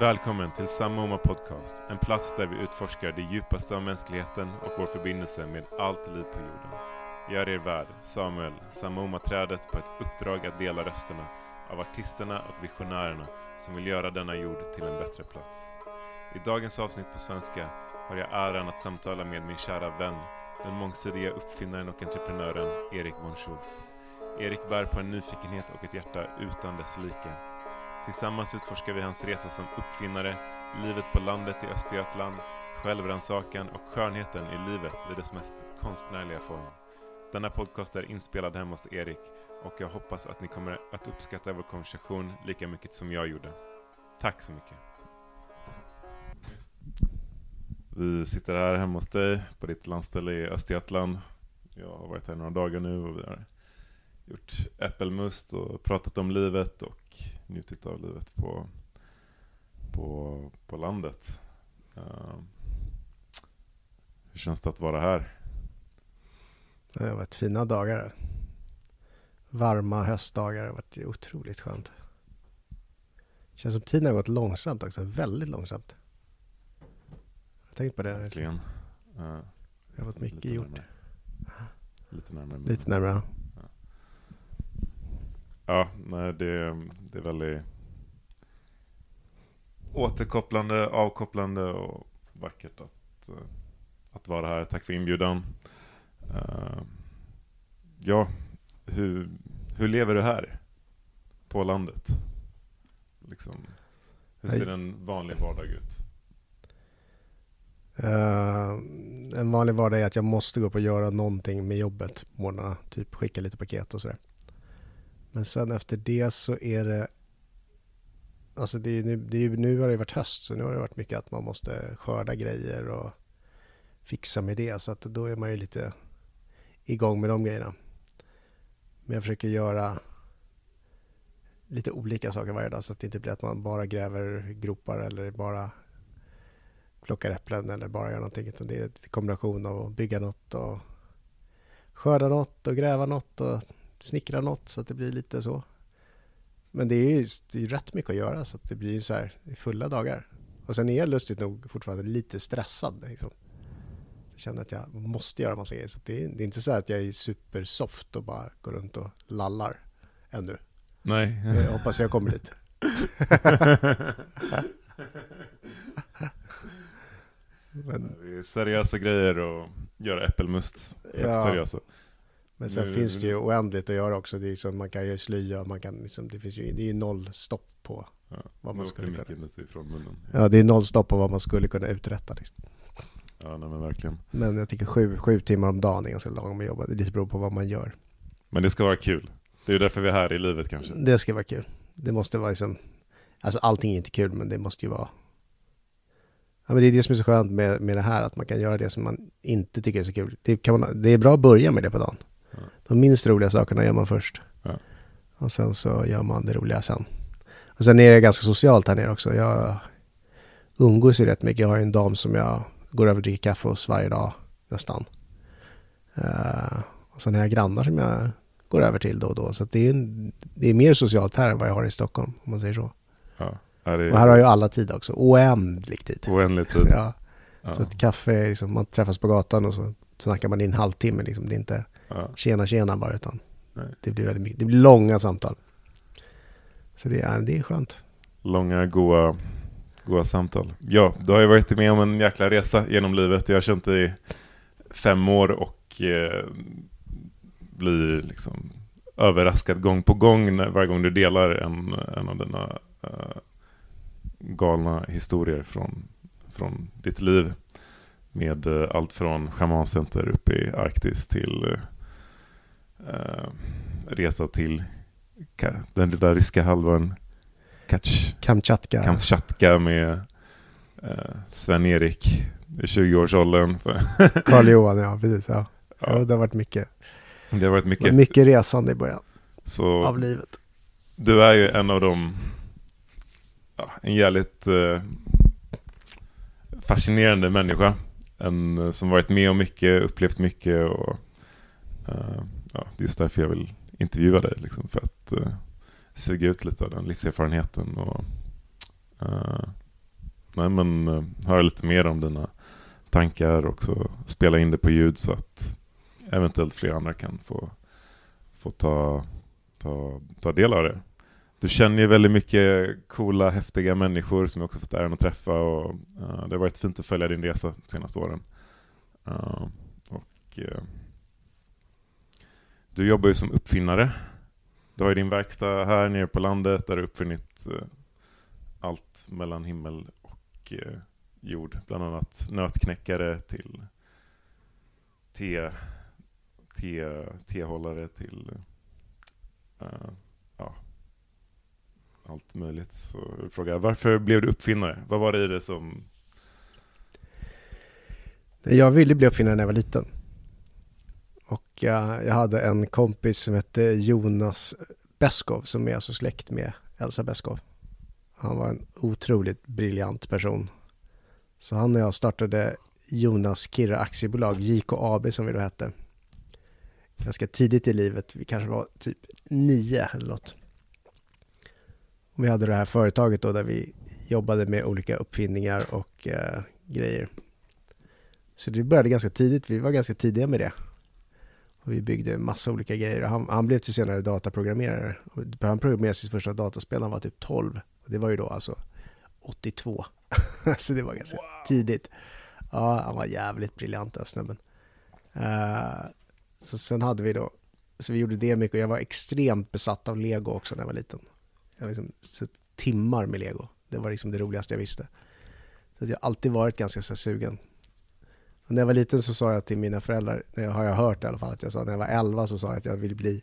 Välkommen till Samoma Podcast, en plats där vi utforskar det djupaste av mänskligheten och vår förbindelse med allt liv på jorden. Jag är er värd, Samuel, Samoma-trädet på ett uppdrag att dela rösterna av artisterna och visionärerna som vill göra denna jord till en bättre plats. I dagens avsnitt på svenska har jag äran att samtala med min kära vän, den mångsidiga uppfinnaren och entreprenören Erik von Schultz. Erik bär på en nyfikenhet och ett hjärta utan dess like. Tillsammans utforskar vi hans resa som uppfinnare, livet på landet i Östergötland, självrannsakan och skönheten i livet i dess mest konstnärliga form. Denna podcast är inspelad hemma hos Erik och jag hoppas att ni kommer att uppskatta vår konversation lika mycket som jag gjorde. Tack så mycket. Vi sitter här hemma hos dig på ditt landställe i Östergötland. Jag har varit här några dagar nu och vi har gjort äppelmust och pratat om livet och njutit av livet på, på, på landet. Uh, hur känns det att vara här? Det har varit fina dagar. Varma höstdagar. Det har varit otroligt skönt. Det känns som tiden har gått långsamt också. Väldigt långsamt. Jag har tänkt på det. Verkligen. Uh, jag har fått mycket gjort. Närmare. Lite närmare. Lite närmare. Ja, nej, det, det är väldigt återkopplande, avkopplande och vackert att, eh, att vara här. Tack för inbjudan. Uh, ja, hur, hur lever du här på landet? Liksom, hur ser en vanlig vardag ut? Uh, en vanlig vardag är att jag måste gå upp och göra någonting med jobbet på morgnarna. Typ skicka lite paket och sådär. Men sen efter det så är det Alltså det är nu, det är, nu har det varit höst så nu har det varit mycket att man måste skörda grejer och fixa med det. Så att då är man ju lite igång med de grejerna. Men jag försöker göra lite olika saker varje dag så att det inte blir att man bara gräver gropar eller bara plockar äpplen eller bara gör någonting. Utan det är en kombination av att bygga något och skörda något och gräva något och snickra något så att det blir lite så. Men det är ju det är rätt mycket att göra så att det blir så här fulla dagar. Och sen är jag lustigt nog fortfarande lite stressad. Liksom. Jag känner att jag måste göra massa grejer. Så det är, det är inte så att jag är supersoft och bara går runt och lallar ännu. Nej. Jag hoppas jag kommer dit. Men, det är seriösa grejer och göra äppelmust. Ja. Seriösa. Men sen nu, finns det ju oändligt att göra också. Det är liksom, man kan ju slya, man kan liksom, det finns ju, det är ju noll stopp på ja, vad man skulle kunna... Ifrån munnen. Ja, det är noll stopp på vad man skulle kunna uträtta liksom. Ja, nej, men verkligen. Men jag tycker sju, sju timmar om dagen är ganska långt med jobbet. Det beror på vad man gör. Men det ska vara kul. Det är därför vi är här i livet kanske. Det ska vara kul. Det måste vara liksom, alltså allting är inte kul, men det måste ju vara Ja, men det är det som är så skönt med, med det här, att man kan göra det som man inte tycker är så kul. Det, kan man, det är bra att börja med det på dagen. De minst roliga sakerna gör man först. Ja. Och sen så gör man det roliga sen. Och sen är det ganska socialt här nere också. Jag umgås ju rätt mycket. Jag har en dam som jag går över och dricker kaffe hos varje dag nästan. Uh, och sen har jag grannar som jag går över till då och då. Så det är, det är mer socialt här än vad jag har i Stockholm, om man säger så. Ja, är... Och här har ju alla tid också. Oändlig tid. Oändlig tid. ja. ja. Så ett kaffe, liksom, man träffas på gatan och så snackar man i en halvtimme. Liksom. Det är inte ja. tjena tjena bara, utan det blir väldigt mycket. Det blir långa samtal. Så det är, det är skönt. Långa, goa, goa samtal. Ja, du har ju varit med om en jäkla resa genom livet. Jag har känt dig i fem år och eh, blir liksom överraskad gång på gång när, varje gång du delar en, en av dina eh, galna historier från, från ditt liv. Med eh, allt från schamancenter uppe i Arktis till eh, resa till den lilla ryska halvön Kach, Kamchatka. Kamchatka med eh, Sven-Erik i 20-årsåldern. Karl-Johan, ja precis. Ja. ja. det har varit mycket. Det har varit mycket. mycket resande i början Så, av livet. Du är ju en av de, ja, en jävligt eh, fascinerande människa. En eh, som varit med om mycket, upplevt mycket och Eh, ja, det är just därför jag vill intervjua dig. Liksom, för att uh, suga ut lite av den livserfarenheten och uh, nej men uh, höra lite mer om dina tankar och så spela in det på ljud så att eventuellt fler andra kan få, få ta, ta, ta del av det. Du känner ju väldigt mycket coola, häftiga människor som jag också fått äran att träffa och uh, det har varit fint att följa din resa de senaste åren. Uh, och uh, du jobbar ju som uppfinnare. Du har ju din verkstad här nere på landet där du uppfunnit eh, allt mellan himmel och eh, jord. Bland annat nötknäckare till te, te, tehållare till eh, ja, allt möjligt. Så jag frågar, varför blev du uppfinnare? Vad var det i det som... Jag ville bli uppfinnare när jag var liten. Och jag, jag hade en kompis som hette Jonas Beskov som är alltså släkt med Elsa Beskov. Han var en otroligt briljant person. Så han och jag startade Jonas Kirra aktiebolag, JKAB som vi då hette. Ganska tidigt i livet, vi kanske var typ nio eller något. Vi hade det här företaget då där vi jobbade med olika uppfinningar och eh, grejer. Så det började ganska tidigt, vi var ganska tidiga med det. Och vi byggde massa olika grejer. Han, han blev till senare dataprogrammerare. Han programmerade sitt första dataspel när han var typ 12. Och det var ju då alltså 82. så det var ganska wow. tidigt. Ja, han var jävligt briljant den snubben. Uh, så sen hade vi då, så vi gjorde det mycket och jag var extremt besatt av lego också när jag var liten. Jag liksom timmar med lego. Det var liksom det roligaste jag visste. Så jag har alltid varit ganska så sugen. Och när jag var liten så sa jag till mina föräldrar, det har jag hört i alla fall, att jag sa när jag var 11 så sa jag att jag ville bli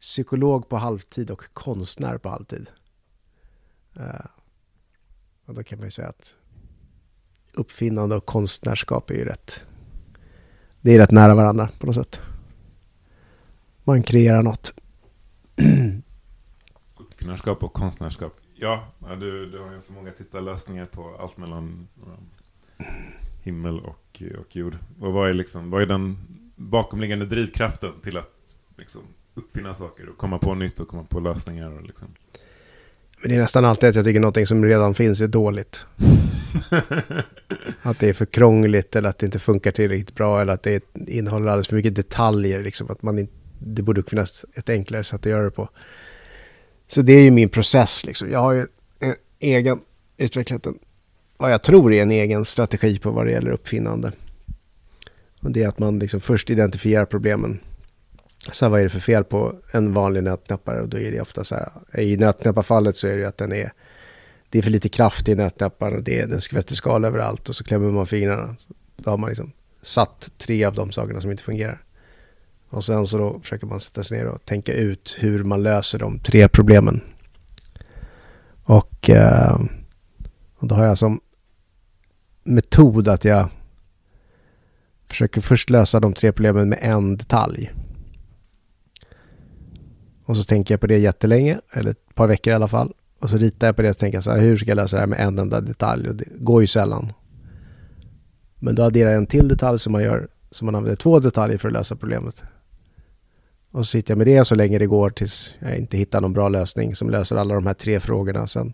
psykolog på halvtid och konstnär på halvtid. Uh, och då kan man ju säga att uppfinnande och konstnärskap är ju rätt, det är rätt nära varandra på något sätt. Man kreerar något. Uppfinnarskap och konstnärskap. Ja, du, du har ju så förmåga tittarlösningar lösningar på allt mellan himmel och, och jord. Och vad är, liksom, vad är den bakomliggande drivkraften till att liksom, uppfinna saker och komma på nytt och komma på lösningar? Och liksom. Men det är nästan alltid att jag tycker någonting som redan finns är dåligt. att det är för krångligt eller att det inte funkar tillräckligt bra eller att det innehåller alldeles för mycket detaljer. Liksom, att man inte, det borde finnas ett enklare sätt att göra det på. Så det är ju min process liksom. Jag har ju en egen, utvecklat en, vad jag tror är en egen strategi på vad det gäller uppfinnande. Och det är att man liksom först identifierar problemen. Så vad är det för fel på en vanlig nötknappare? Och då är det ofta så här, i nötknäpparfallet så är det ju att den är, det är för lite kraft i nötknäpparen, och det är, den skvätter skal överallt och så klämmer man fingrarna. Då har man liksom satt tre av de sakerna som inte fungerar. Och sen så då försöker man sätta sig ner och tänka ut hur man löser de tre problemen. Och, eh, och då har jag som metod att jag försöker först lösa de tre problemen med en detalj. Och så tänker jag på det jättelänge, eller ett par veckor i alla fall. Och så ritar jag på det och tänker så här, hur ska jag lösa det här med en enda detalj? Och det går ju sällan. Men då adderar jag en till detalj som man gör, som man använder två detaljer för att lösa problemet. Och så sitter jag med det så länge det går tills jag inte hittar någon bra lösning som löser alla de här tre frågorna. Sen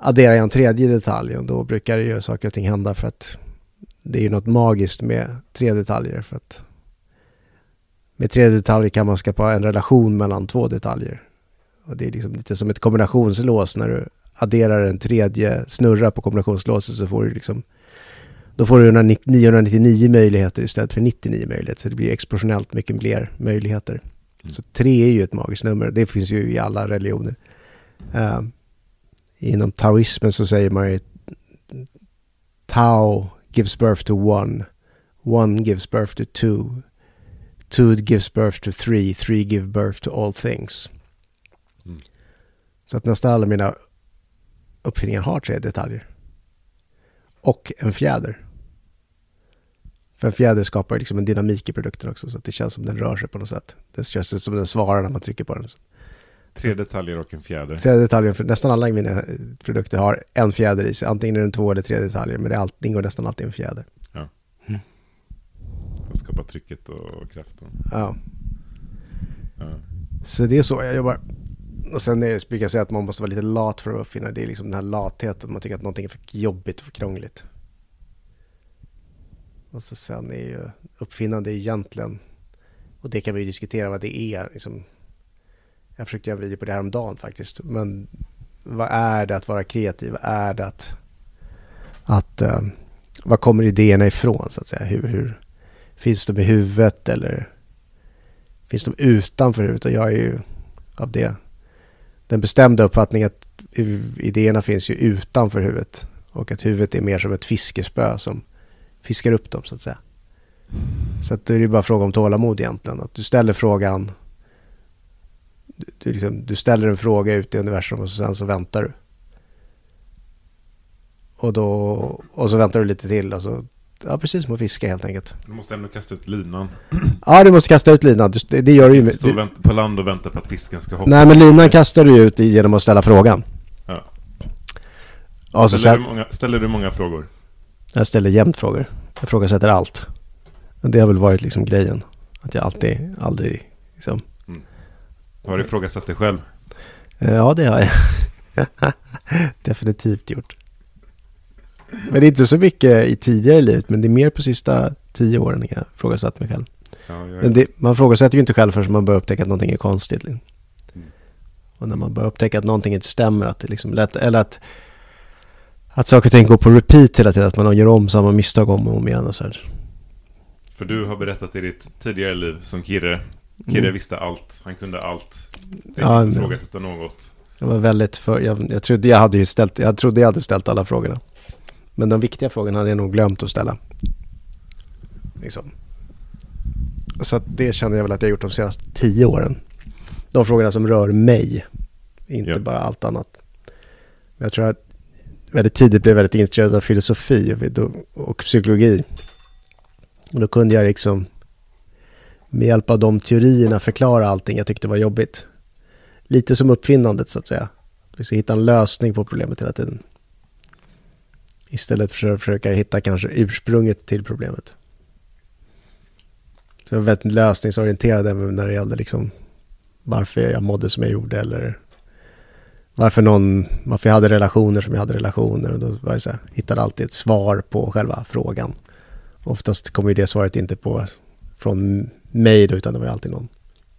adderar jag en tredje detalj och då brukar ju saker och ting hända för att det är ju något magiskt med tre detaljer. För att med tre detaljer kan man skapa en relation mellan två detaljer. Och det är liksom lite som ett kombinationslås när du adderar en tredje snurra på kombinationslåset så får du liksom då får du 999 möjligheter istället för 99 möjligheter. Så det blir exponentiellt mycket fler möjligheter. Mm. Så tre är ju ett magiskt nummer. Det finns ju i alla religioner. Uh, inom taoismen så säger man ju Tao gives birth to one. One gives birth to two. Two gives birth to three. Three give birth to all things. Mm. Så att nästan alla mina uppfinningar har tre detaljer. Och en fjäder. För en fjäder skapar liksom en dynamik i produkten också, så att det känns som den rör sig på något sätt. Det känns som den svarar när man trycker på den. Tre detaljer och en fjäder. Tre detaljer, för nästan alla mina produkter har en fjäder i sig. Antingen är det två eller tre detaljer, men det, är allt, ingår nästan alltid en fjäder. Ja. Mm. För att skapa trycket och kraften. Ja. ja. Så det är så jag jobbar. Och sen är det, brukar jag säga att man måste vara lite lat för att uppfinna. Det är liksom den här latheten, man tycker att någonting är för jobbigt och för krångligt. Och så sen är ju uppfinnande egentligen, och det kan vi ju diskutera vad det är. Liksom, jag försökte göra en video på det här om dagen faktiskt. Men vad är det att vara kreativ? Vad är det att... att uh, var kommer idéerna ifrån så att säga? Hur, hur, finns de i huvudet eller finns de utanför huvudet? Och jag är ju av det den bestämda uppfattningen att idéerna finns ju utanför huvudet. Och att huvudet är mer som ett fiskespö som fiskar upp dem så att säga. Så att det är bara fråga om tålamod egentligen. Att du ställer frågan. Du, liksom, du ställer en fråga ut i universum och sen så väntar du. Och, då, och så väntar du lite till och så Ja, precis som att fiska helt enkelt. Du måste ändå kasta ut linan. Ja, du måste kasta ut linan. Det, det gör du ju. Stå du... på land och vänta på att fisken ska hoppa. Nej, men linan kastar du ut genom att ställa frågan. Ja. Och så ställer, du många, ställer du många frågor? Jag ställer jämt frågor. Jag frågasätter allt. Det har väl varit liksom grejen. Att jag alltid, aldrig liksom... Har du ifrågasatt dig själv? Ja, det har jag. Definitivt gjort. Men det är inte så mycket i tidigare livet, men det är mer på sista tio åren jag frågasatt mig själv. Ja, men det, man frågasätter ju inte själv förrän man börjar upptäcka att någonting är konstigt. Mm. Och när man börjar upptäcka att någonting inte stämmer, att det liksom lätt, eller att, att saker och ting går på repeat hela tiden, att man gör om samma misstag om och om igen och så här. För du har berättat i ditt tidigare liv som Kirre. Kirre mm. visste allt, han kunde allt. Tänkte ja, inte ifrågasätta något. Det var väldigt för, jag, jag, trodde jag hade ju ställt, jag trodde jag hade ställt alla frågorna. Men de viktiga frågorna hade jag nog glömt att ställa. Liksom. Så det känner jag väl att jag gjort de senaste tio åren. De frågorna som rör mig, inte yeah. bara allt annat. Men jag tror att väldigt tidigt blev väldigt intresserad av filosofi och psykologi. Och då kunde jag liksom med hjälp av de teorierna förklara allting jag tyckte var jobbigt. Lite som uppfinnandet så att säga. Vi ska hitta en lösning på problemet hela tiden. Istället för att försöka hitta kanske ursprunget till problemet. Så jag var väldigt lösningsorienterad även när det gällde liksom varför jag mådde som jag gjorde eller varför, någon, varför jag hade relationer som jag hade relationer. Och då var det så här, hittade alltid ett svar på själva frågan. Oftast kommer ju det svaret inte på från mig då, utan det var alltid någon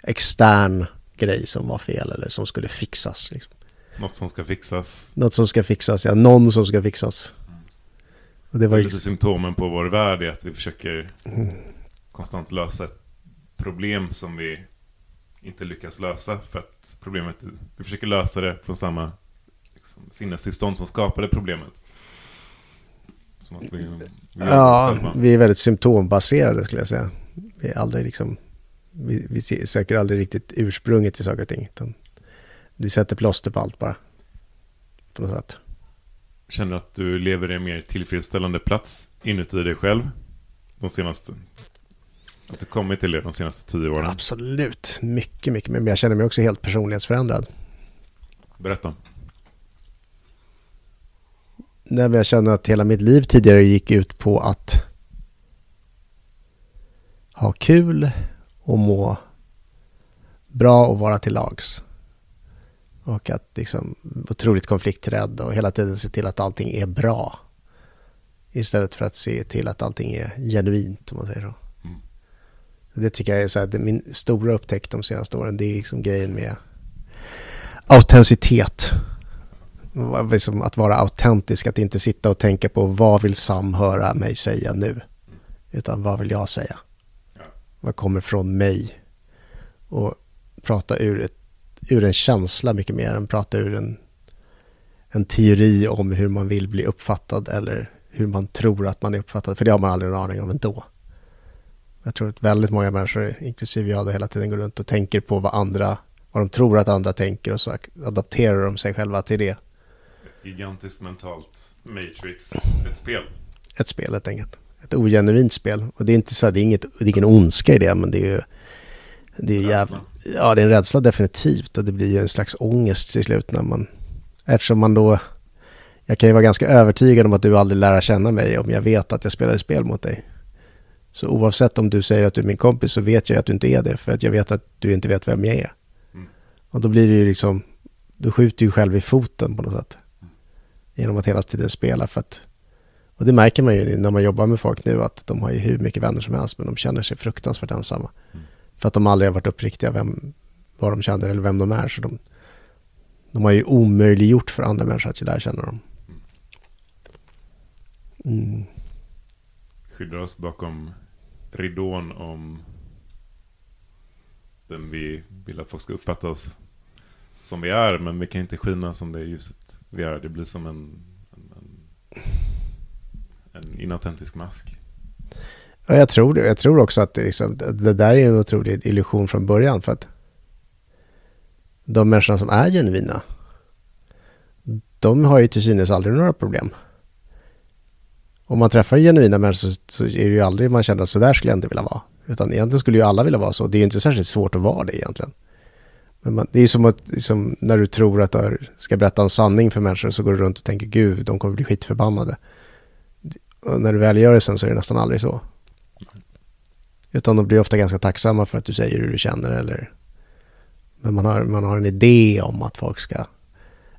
extern grej som var fel eller som skulle fixas. Liksom. Något som ska fixas. Något som ska fixas, ja. Någon som ska fixas. Och det var lite symptomen på vår värld är att vi försöker konstant lösa ett problem som vi inte lyckas lösa. För att problemet, vi försöker lösa det från samma liksom, sinnestillstånd som skapade problemet. Vi, vi ja, vi är väldigt symptombaserade skulle jag säga. Vi är aldrig liksom, vi, vi söker aldrig riktigt ursprunget till saker och ting. Utan vi sätter plåster på allt bara. På något sätt. Känner att du lever i en mer tillfredsställande plats inuti dig själv de senaste... Att du kommit till det de senaste tio åren? Absolut, mycket, mycket. Men jag känner mig också helt personlighetsförändrad. Berätta. Nej, jag känner att hela mitt liv tidigare gick ut på att ha kul och må bra och vara till lags. Och att liksom otroligt konflikträdd och hela tiden se till att allting är bra. Istället för att se till att allting är genuint om man säger så. Mm. Det tycker jag är så här, min stora upptäckt de senaste åren. Det är liksom grejen med autenticitet. Liksom att vara autentisk, att inte sitta och tänka på vad vill Sam höra mig säga nu? Utan vad vill jag säga? Vad kommer från mig? Och prata ur ett ur en känsla mycket mer än prata ur en, en teori om hur man vill bli uppfattad eller hur man tror att man är uppfattad. För det har man aldrig en aning om ändå. Jag tror att väldigt många människor, inklusive jag, då hela tiden går runt och tänker på vad andra, vad de tror att andra tänker och så adapterar de sig själva till det. Ett gigantiskt mentalt matrix, ett spel. Ett spel helt enkelt. Ett ogenuint spel. Och det är inte så, det är, inget, det är ingen ondska i det, men det är ju det är jävla, ja, det är en rädsla definitivt och det blir ju en slags ångest till slut när man, eftersom man då, jag kan ju vara ganska övertygad om att du aldrig lär känna mig om jag vet att jag spelar ett spel mot dig. Så oavsett om du säger att du är min kompis så vet jag att du inte är det för att jag vet att du inte vet vem jag är. Mm. Och då blir det ju liksom, du skjuter ju själv i foten på något sätt. Genom att hela tiden spela för att och det märker man ju när man jobbar med folk nu att de har ju hur mycket vänner som helst men de känner sig fruktansvärt ensamma. Mm. För att de aldrig har varit uppriktiga vem, vad de känner eller vem de är. Så de, de har ju omöjliggjort för andra människor att lära känna dem. Mm. Skyddar oss bakom ridån om den vi vill att folk ska uppfatta oss som vi är. Men vi kan inte skina som det ljuset vi är. Det blir som en, en, en, en inautentisk mask. Ja, jag tror det. Jag tror också att det, liksom, det där är en otrolig illusion från början. För att de människorna som är genuina, de har ju till synes aldrig några problem. Om man träffar genuina människor så, är det ju aldrig man känner att så där skulle jag inte vilja vara. Utan egentligen skulle ju alla vilja vara så. Det är ju inte särskilt svårt att vara det egentligen. Men man, det är ju som att liksom, när du tror att du ska berätta en sanning för människor så går du runt och tänker gud, de kommer bli skitförbannade. Och när du väl gör det sen så är det nästan aldrig så. Utan de blir ofta ganska tacksamma för att du säger hur du känner eller men man har, man har en idé om att folk ska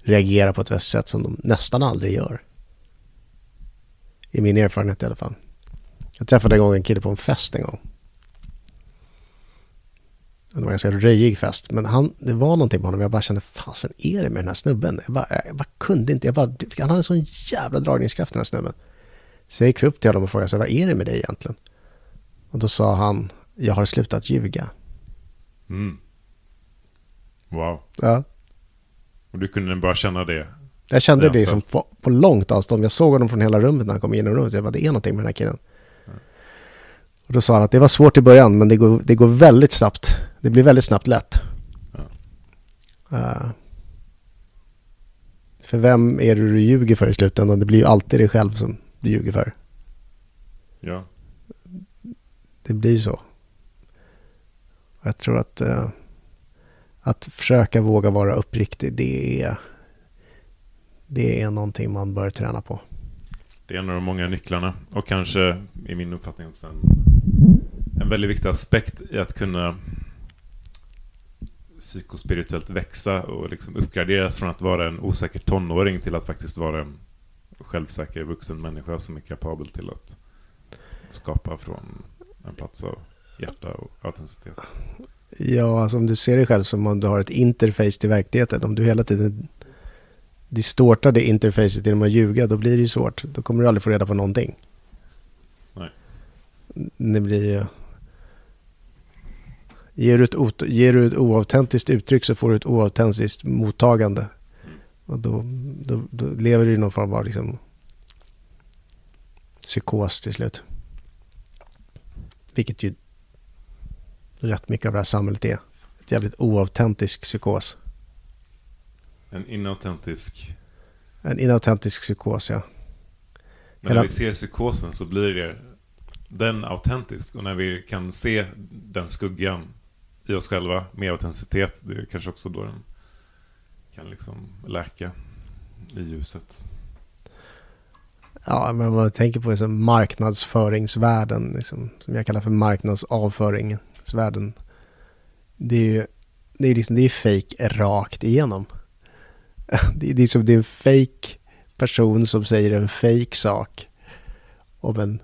reagera på ett visst sätt som de nästan aldrig gör. I min erfarenhet i alla fall. Jag träffade en gång en kille på en fest en gång. Det var en ganska röjig fest. Men han, det var någonting med honom. Jag bara kände, fasen är det med den här snubben? Jag bara, jag bara kunde inte. Jag bara, han hade sån jävla dragningskraft den här snubben. Så jag gick upp till honom och frågade, vad är det med dig egentligen? Och då sa han, jag har slutat ljuga. Mm. Wow. Ja. Och du kunde bara känna det? Jag kände det som på, på, långt avstånd. Jag såg honom från hela rummet när han kom in i rummet. Jag bara, det är någonting med den här killen. Mm. Och då sa han att det var svårt i början, men det går, det går väldigt snabbt. Det blir väldigt snabbt lätt. Ja. Uh, för vem är det du ljuger för i slutändan? Det blir ju alltid dig själv som du ljuger för. Ja. Det blir så. Jag tror att... Uh, att försöka våga vara uppriktig, det är, det är någonting man bör träna på. Det är en av de många nycklarna och kanske i min uppfattning också en, en väldigt viktig aspekt i att kunna psykospirituellt växa och liksom uppgraderas från att vara en osäker tonåring till att faktiskt vara en självsäker vuxen människa som är kapabel till att skapa från en plats av hjärta och autenticitet. Ja, alltså om du ser dig själv som om du har ett interface till verkligheten. Om du hela tiden distortar det interfacet genom att ljuga, då blir det ju svårt. Då kommer du aldrig få reda på någonting. Nej. Det blir ju... Ger du, ett, ger du ett oautentiskt uttryck så får du ett oautentiskt mottagande. Och då, då, då, lever du i någon form av liksom psykos till slut. Vilket ju rätt mycket av det här samhället är. Ett jävligt oautentisk psykos. En inautentisk? En inautentisk psykos, ja. Men Hela... när vi ser psykosen så blir det den autentisk. Och när vi kan se den skuggan i oss själva med autenticitet, det är kanske också då den kan liksom läka i ljuset. Ja, men om man tänker på liksom marknadsföringsvärlden, liksom, som jag kallar för marknadsavföringsvärden. Det är ju det är liksom, det är fake rakt igenom. Det är, liksom, det är en fake person som säger en fake sak om en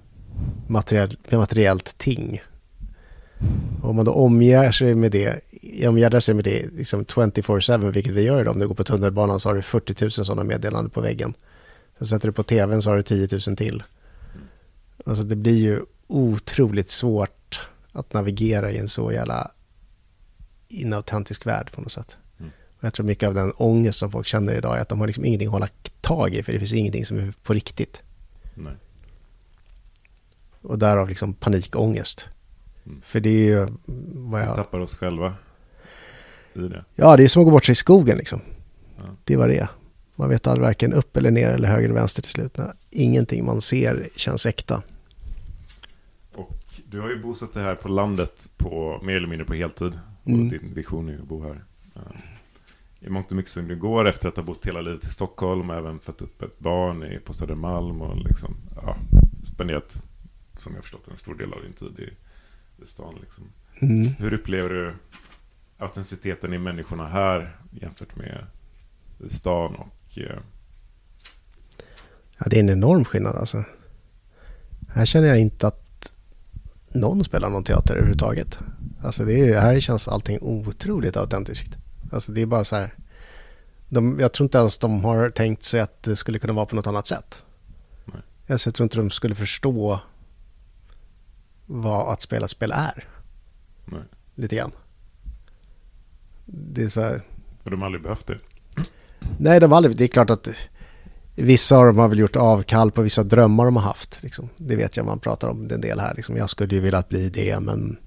materiell, materiellt ting. Och om man då omger sig med det, omgärdar sig med det liksom 24-7, vilket vi gör idag. Om du går på tunnelbanan så har du 40 000 sådana meddelanden på väggen. Sen sätter du på tvn så har du 10 000 till. Alltså det blir ju otroligt svårt att navigera i en så jävla inautentisk värld på något sätt. Mm. Jag tror mycket av den ångest som folk känner idag är att de har liksom ingenting att hålla tag i för det finns ingenting som är på riktigt. Nej. Och därav liksom panikångest. Mm. För det är ju vad jag... Vi tappar oss själva i det. Ja, det är som att gå bort sig i skogen liksom. Ja. Det var det Man vet aldrig varken upp eller ner eller höger eller vänster till slut. När ingenting man ser känns äkta. Du har ju bosatt dig här på landet på, mer eller mindre på heltid. Mm. Och din vision är ju att bo här. I mångt och mycket som det går efter att ha bott hela livet i Stockholm och även fött upp ett barn på Södermalm och liksom, ja, spenderat, som jag förstått, en stor del av din tid i, i stan. Liksom. Mm. Hur upplever du autenticiteten i människorna här jämfört med stan och... Eh... Ja, det är en enorm skillnad alltså. Här känner jag inte att någon spelar någon teater överhuvudtaget. Alltså det är, här känns allting otroligt autentiskt. Alltså det är bara så här. De, jag tror inte ens de har tänkt sig att det skulle kunna vara på något annat sätt. Nej. Alltså jag tror inte de skulle förstå vad att spela spel är. Nej. Lite grann. Det är så här. För de har aldrig behövt det. Nej, de har aldrig. Det är klart att vissa av dem har väl gjort avkall på vissa drömmar de har haft. Liksom. Det vet jag man pratar om en del här. Liksom. Jag skulle ju vilja bli det, men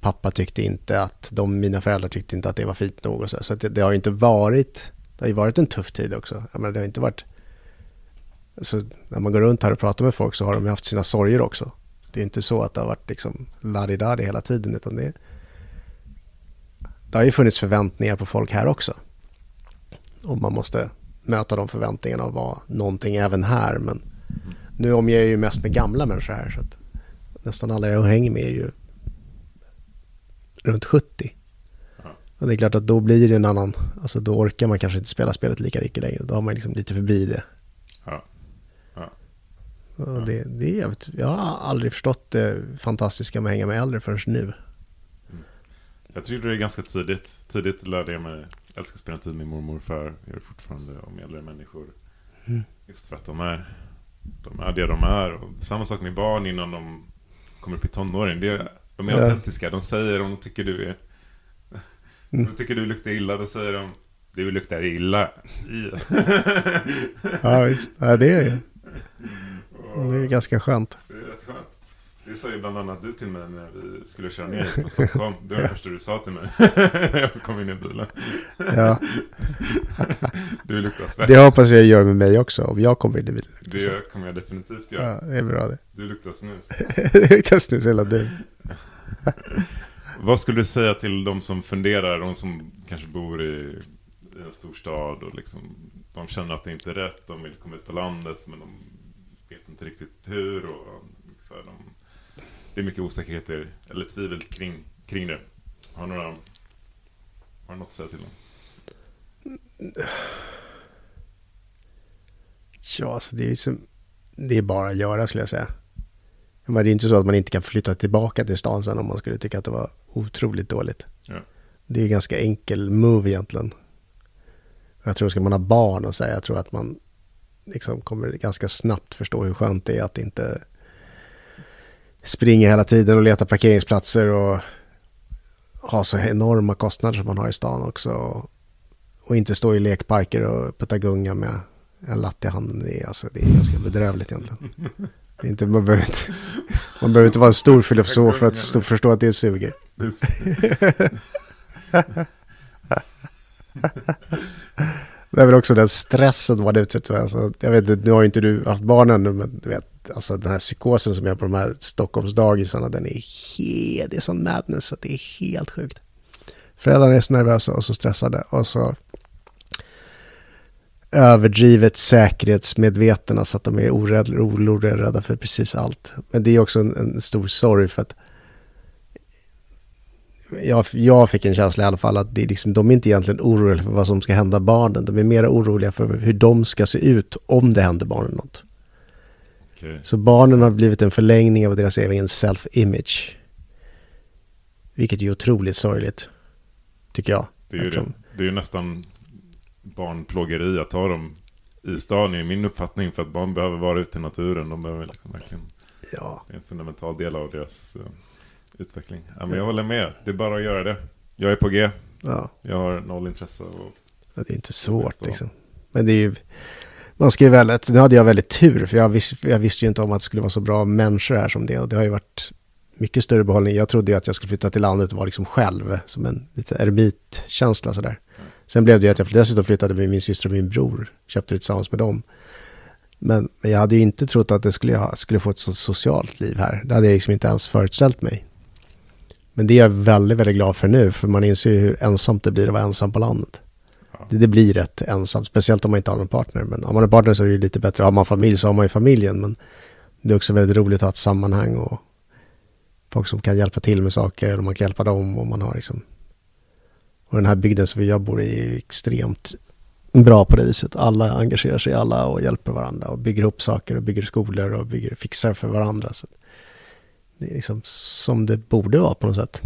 pappa tyckte inte att de, mina föräldrar tyckte inte att det var fint nog. Och så så det, det, har ju inte varit, det har ju varit en tuff tid också. Jag menar, det har inte varit, alltså, när man går runt här och pratar med folk så har de ju haft sina sorger också. Det är inte så att det har varit liksom laddi hela tiden, utan det, det har ju funnits förväntningar på folk här också. Och man måste möta de förväntningarna och vara någonting även här. Men nu omger jag ju mest med gamla människor här. Så att nästan alla jag hänger med är ju runt 70. Ja. Och det är klart att då blir det en annan, alltså då orkar man kanske inte spela spelet lika mycket längre. Då har man liksom lite förbi det. Ja. Ja. Och det, det är jävligt, jag har aldrig förstått det fantastiska med att hänga med äldre förrän nu. Mm. Jag tyckte det är ganska tidigt. Tidigt lärde jag mig älskar att spela tid med mormor och far. Jag det fortfarande om äldre människor. Mm. Just för att de är, de är det de är. Och samma sak med barn innan de kommer upp i tonåren. Det, de är ja. autentiska. De säger om de tycker du är... Mm. de tycker du luktar illa, då säger de du luktar illa. ja, visst. Ja, det är ju. Det är ganska. Det är rätt skönt. Det sa ju bland annat du till mig när vi skulle köra ner från Stockholm. Det var det första du sa till mig. när jag kom in i bilen. Ja. du luktar svett. Det hoppas jag gör med mig också, om jag kommer in i bilen. Det kommer jag definitivt göra. Ja, det är bra det. Du luktar snus. det luktar snus hela du. Vad skulle du säga till de som funderar, de som kanske bor i, i en stor stad och liksom, de känner att det inte är rätt, de vill komma ut på landet men de vet inte riktigt hur och så här, de det är mycket osäkerheter eller tvivel kring, kring det. Har du några, har du något att säga till dem? Ja, alltså det är, som, det är bara att göra skulle jag säga. Men det är inte så att man inte kan flytta tillbaka till stan sen om man skulle tycka att det var otroligt dåligt. Ja. Det är en ganska enkel move egentligen. Jag tror ska man ha barn och säga, jag tror att man liksom kommer ganska snabbt förstå hur skönt det är att inte springer hela tiden och letar parkeringsplatser och har så enorma kostnader som man har i stan också. Och, inte stå i lekparker och putta gunga med en latte i handen. Det är, alltså, det är ganska bedrövligt egentligen. Är inte, man, behöver inte, man behöver inte vara en stor filosof för att förstå att det suger. Det är väl också den stressen man utsätts för. Alltså, jag vet inte, nu har ju inte du haft barn ännu, men du vet, alltså den här psykosen som är på de här Stockholmsdagisarna, den är helt, det är sån madness så det är helt sjukt. Föräldrarna är så nervösa och så stressade och så överdrivet säkerhetsmedvetna så att de är oroliga rädda för precis allt. Men det är också en, en stor sorg för att jag, jag fick en känsla i alla fall att det är liksom, de är inte egentligen oroliga för vad som ska hända barnen. De är mer oroliga för hur de ska se ut om det händer barnen något. Okay. Så barnen har blivit en förlängning av deras egen self-image. Vilket är otroligt sorgligt, tycker jag. Det är ju, det. Det är ju nästan barnplågeri att ta dem i stan i min uppfattning. För att barn behöver vara ute i naturen. De behöver liksom verkligen... Ja. Det är en fundamental del av deras uh, utveckling. Ja, men jag håller med. Det är bara att göra det. Jag är på G. Ja. Jag har noll intresse av ja, Det är inte svårt liksom. Men det är ju man ska ju välja, nu hade jag väldigt tur för jag, vis, jag visste ju inte om att det skulle vara så bra människor här som det och det har ju varit mycket större behållning. Jag trodde ju att jag skulle flytta till landet och vara liksom själv som en lite ermitkänsla sådär. Sen blev det ju att jag dessutom flyttade med min syster och min bror, köpte det tillsammans med dem. Men, men jag hade ju inte trott att det skulle, jag skulle få ett så socialt liv här. Det hade jag liksom inte ens föreställt mig. Men det är jag väldigt, väldigt glad för nu, för man inser ju hur ensamt det blir att vara ensam på landet det, det, blir rätt ensamt, speciellt om man inte har någon partner. Men om man har partner så är det lite bättre. Har man familj så har man ju familjen. Men det är också väldigt roligt att ha ett sammanhang och folk som kan hjälpa till med saker. Eller man kan hjälpa dem och man har liksom... Och den här bygden som jag bor i är extremt bra på det viset. Alla engagerar sig i alla och hjälper varandra och bygger upp saker och bygger skolor och bygger, fixar för varandra. Så det är liksom som det borde vara på något sätt.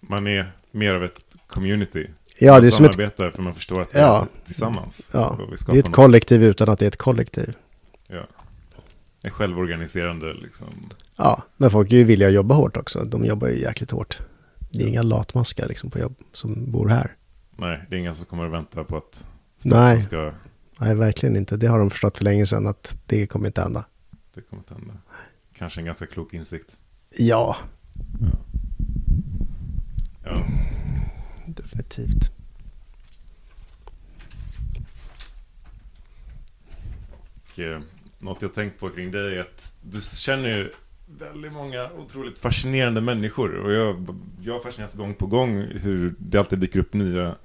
Man är mer av ett community. Ja, det är som ett, för man förstår att Ja. det är tillsammans. ja, vi det är ett något. kollektiv utan att det är ett kollektiv. Ja. En självorganiserande liksom. Ja, men folk är ju villiga att jobba hårt också. De jobbar ju jäkligt hårt. Det är inga latmaskar liksom på jobb som bor här. Nej, det är ingen som kommer att vänta på att Nej. ska... Nej, verkligen inte. Det har de förstått för länge sedan att det kommer inte hända. Det kommer inte hända. Kanske en ganska klok insikt. Ja, Ja definitivt. Och, eh, något jag tänkt på kring dig är att du känner ju väldigt många otroligt fascinerande människor. Och jag, jag fascineras gång på gång hur det alltid dyker upp nya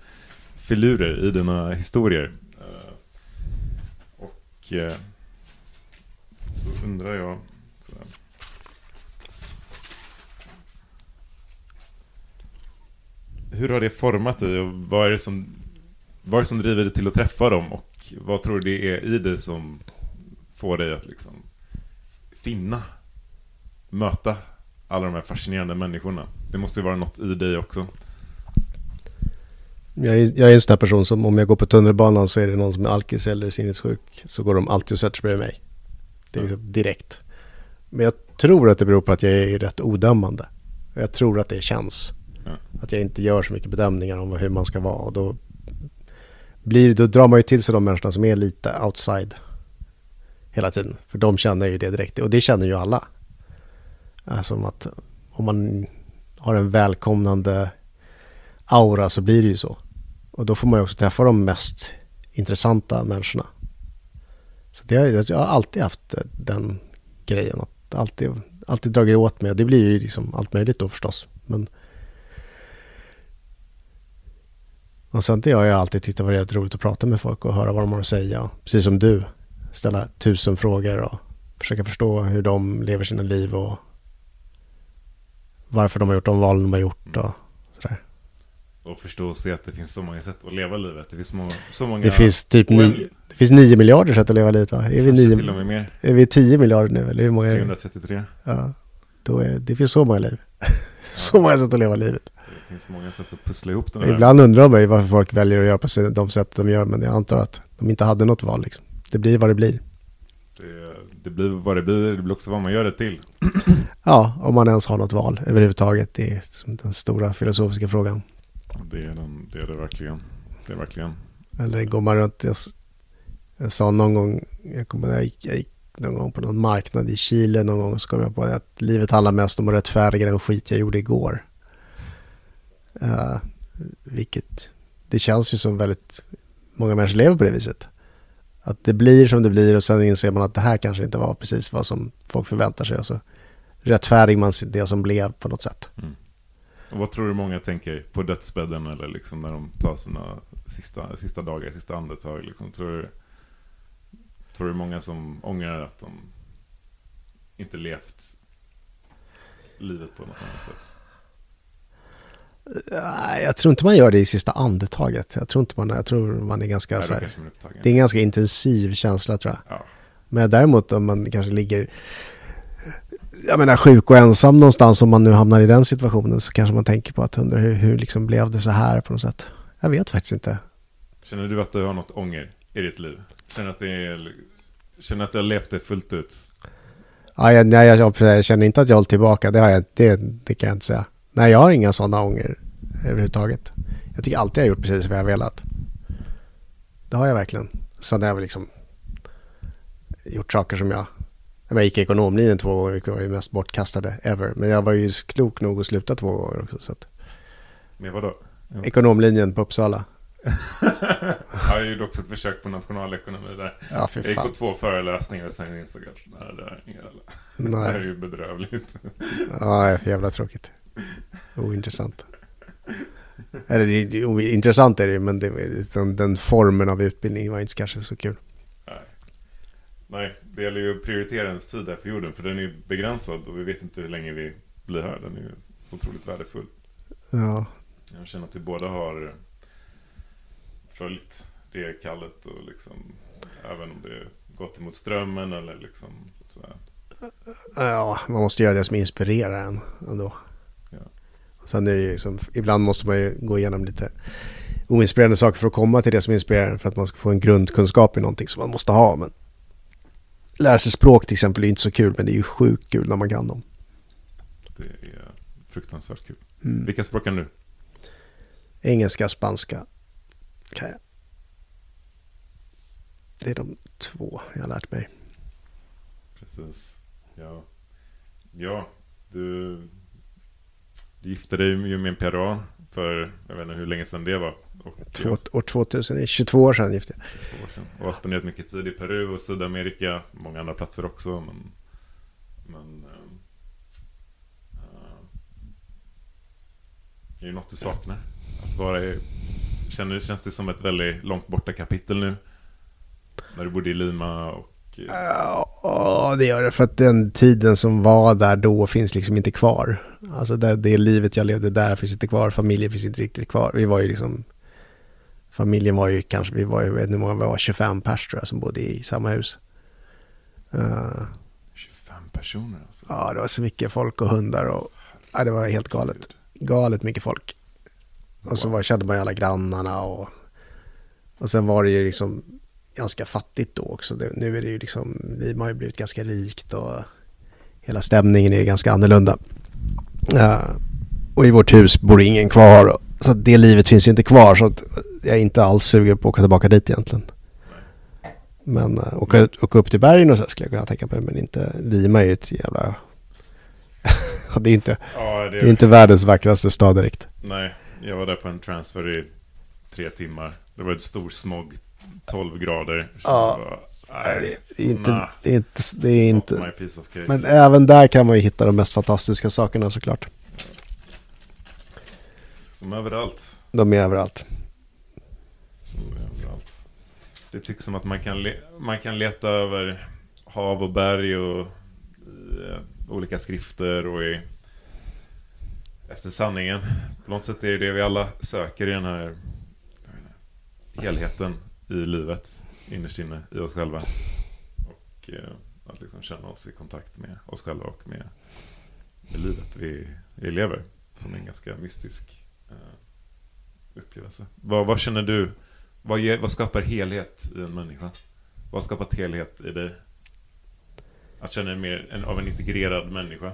filurer i dina historier. Eh, och eh, då undrar jag... Så här. Hur har det format dig och vad är det som, vad är det som driver dig till att träffa dem? Och vad tror du det är i dig som får dig att liksom finna, möta alla de här fascinerande människorna? Det måste ju vara något i dig också. Jag är, jag är en sån här person som om jag går på tunnelbanan så är det någon som är alkis eller sinnessjuk så går de alltid och sätter sig bredvid mig. Det är liksom direkt. Men jag tror att det beror på att jag är rätt odömande. Jag tror att det känns. Att jag inte gör så mycket bedömningar om hur man ska vara. Och då, blir, då drar man ju till sig de människorna som är lite outside hela tiden. För de känner ju det direkt. Och det känner ju alla. Alltså att om man har en välkomnande aura så blir det ju så. Och då får man ju också träffa de mest intressanta människorna. Så det, har- jag har alltid haft eh, den grejen. Att alltid, alltid dragit åt mig. Det blir ju liksom allt möjligt då förstås. Men och sen det har jag alltid tyckt det var roligt att prata med folk och höra vad de har att säga. Precis som du. Ställa tusen frågor och försöka förstå hur de lever sina liv och varför de har gjort de valen de har gjort och sådär. Och förstå och se att det finns så många sätt att leva livet. Det finns många... Så många Det finns typ nio, det finns nio miljarder sätt att leva livet va? Är vi, nio, till och med mer. är vi tio miljarder nu eller hur många är vi? 333. Ja, då är, det finns så många liv. så många sätt att leva livet. Det finns många sätt att pussla ihop den här. Ibland undrar man ju varför folk väljer att göra på de sätt de gör men jag antar att de inte hade något val liksom. Det blir vad det blir. Det, det blir vad det blir. Det blir också vad man gör det till. Ja, om man ens har något val överhuvudtaget. Det är den stora filosofiska frågan. Det är, den, det är det verkligen. Det är verkligen. Eller går man runt, jag, jag sa någon gång, jag kommer jag gick, jag gick någon gång på någon marknad i Chile någon gång så kom jag på det att livet handlar mest om att rättfärdiga den skit jag gjorde igår. Uh, vilket, det känns ju som väldigt många människor lever på det viset. Att det blir som det blir och sen inser man att det här kanske inte var precis vad som folk förväntar sig och så rättfärdig man det som blev på något sätt. Mm. Och vad tror du många tänker på dödsbädden eller liksom när de tar sina sista, sista dagar, sista andetag? Liksom, tror, du, tror du många som ångrar att de inte levt livet på något annat sätt? Jag tror inte man gör det i sista andetaget. Jag tror inte man, jag tror man är ganska Nej, så här, det är en ganska intensiv känsla tror jag. Ja. Men däremot om man kanske ligger jag menar sjuk och ensam någonstans om man nu hamnar i den situationen så kanske man tänker på att undra hur, hur liksom blev det så här på något sätt. Jag vet faktiskt inte. Känner du att du har något ånger i ditt liv? Känner att det är, känner att du har levt det fullt ut? Ja, jag, nej, jag, jag känner inte att jag håller tillbaka, det, har jag, det, det kan jag inte säga. Nej, jag har inga sådana ånger överhuvudtaget. Jag tycker alltid jag har gjort precis vad jag har velat. Det har jag verkligen. Sen har jag liksom gjort saker som jag... Jag gick ekonomlinjen två gånger, vilket var ju mest bortkastade ever. Men jag var ju klok nog att sluta två gånger också. Så att, Med vadå? Ekonomlinjen på Uppsala. jag gjorde också ett försök på nationalekonomi där. Ja, Jag gick på två föreläsningar och sen insåg jag att nej, det, här är det här ju bedrövligt. ja, det är för jävla tråkigt. Ointressant. Eller det, det, ointressant är det ju, men det, den, den formen av utbildning var inte kanske så kul. Nej. Nej, det gäller ju att prioritera ens tid här på jorden för den är ju begränsad och vi vet inte hur länge vi blir här. Den är ju otroligt värdefull. Ja, Jag känner att vi båda har följt det är kallt och liksom även om det gått emot strömmen eller liksom så här. Ja, man måste göra det som inspirerar en ändå. Sen är det ju liksom, ibland måste man ju gå igenom lite oinspirerande saker för att komma till det som inspirerar för att man ska få en grundkunskap i någonting som man måste ha. Men lära sig språk till exempel är inte så kul men det är ju sjukt kul när man kan dem. Det är fruktansvärt kul. Mm. Vilka språk kan du? Engelska, spanska kan jag. Det är de två jag har lärt mig. Precis. Ja. Ja, du, du gifte dig ju med en peruan för, jag vet inte hur länge sedan det var. Och Två, år 2000, det är 22 år sedan gifte jag två år sedan. Och har spenderat mycket tid i Peru och Sydamerika, många andra platser också. Men, men eh, är det något du saknar? Att vara i, känner, känns det som ett väldigt långt borta kapitel nu? När du bodde i Lima och... Ja, det gör det. För att den tiden som var där då finns liksom inte kvar. Alltså det, det livet jag levde där finns inte kvar. Familjen finns inte riktigt kvar. Vi var ju liksom... Familjen var ju kanske, vi var ju, jag vet inte hur många vi var, 25 pers tror jag som bodde i samma hus. Eh, 25 personer alltså. ja, det var så mycket folk och hundar och... Ja, det var helt galet. Galet mycket folk. Och så var, kände man ju alla grannarna och... Och sen var det ju liksom ganska fattigt då också. Det, nu är det ju liksom, Lima har ju blivit ganska rikt och hela stämningen är ganska annorlunda. Eh, och i vårt hus bor ingen kvar. Så det livet finns ju inte kvar. Så att jag är inte alls sugen på att åka tillbaka dit egentligen. Men uh, åka, åka upp till bergen och så skulle jag kunna tänka mig. Men inte, Lima är ju ett jävla... Det, är inte, Ja, det är inte världens vackraste stad direkt. Nej, jag var där på en transfer i tre timmar. Det var ett stor smog, 12 grader. Ja. Nej, det, är inte, nah, det är inte... Det är inte men även där kan man ju hitta de mest fantastiska sakerna såklart. Som överallt. De är överallt. Överallt. Det tycks som att man kan, man kan leta över hav och berg och eh, olika skrifter och i, efter sanningen. På något sätt är det det vi alla söker i den här helheten i livet innerst inne i oss själva. Och eh, att liksom känna oss i kontakt med oss själva och med, med livet vi, vi lever. Som en ganska mystisk eh, upplevelse. Vad, vad känner du? Vad, ger, vad skapar helhet i en människa? Vad har skapat helhet i dig? Att känna dig mer en, av en integrerad människa?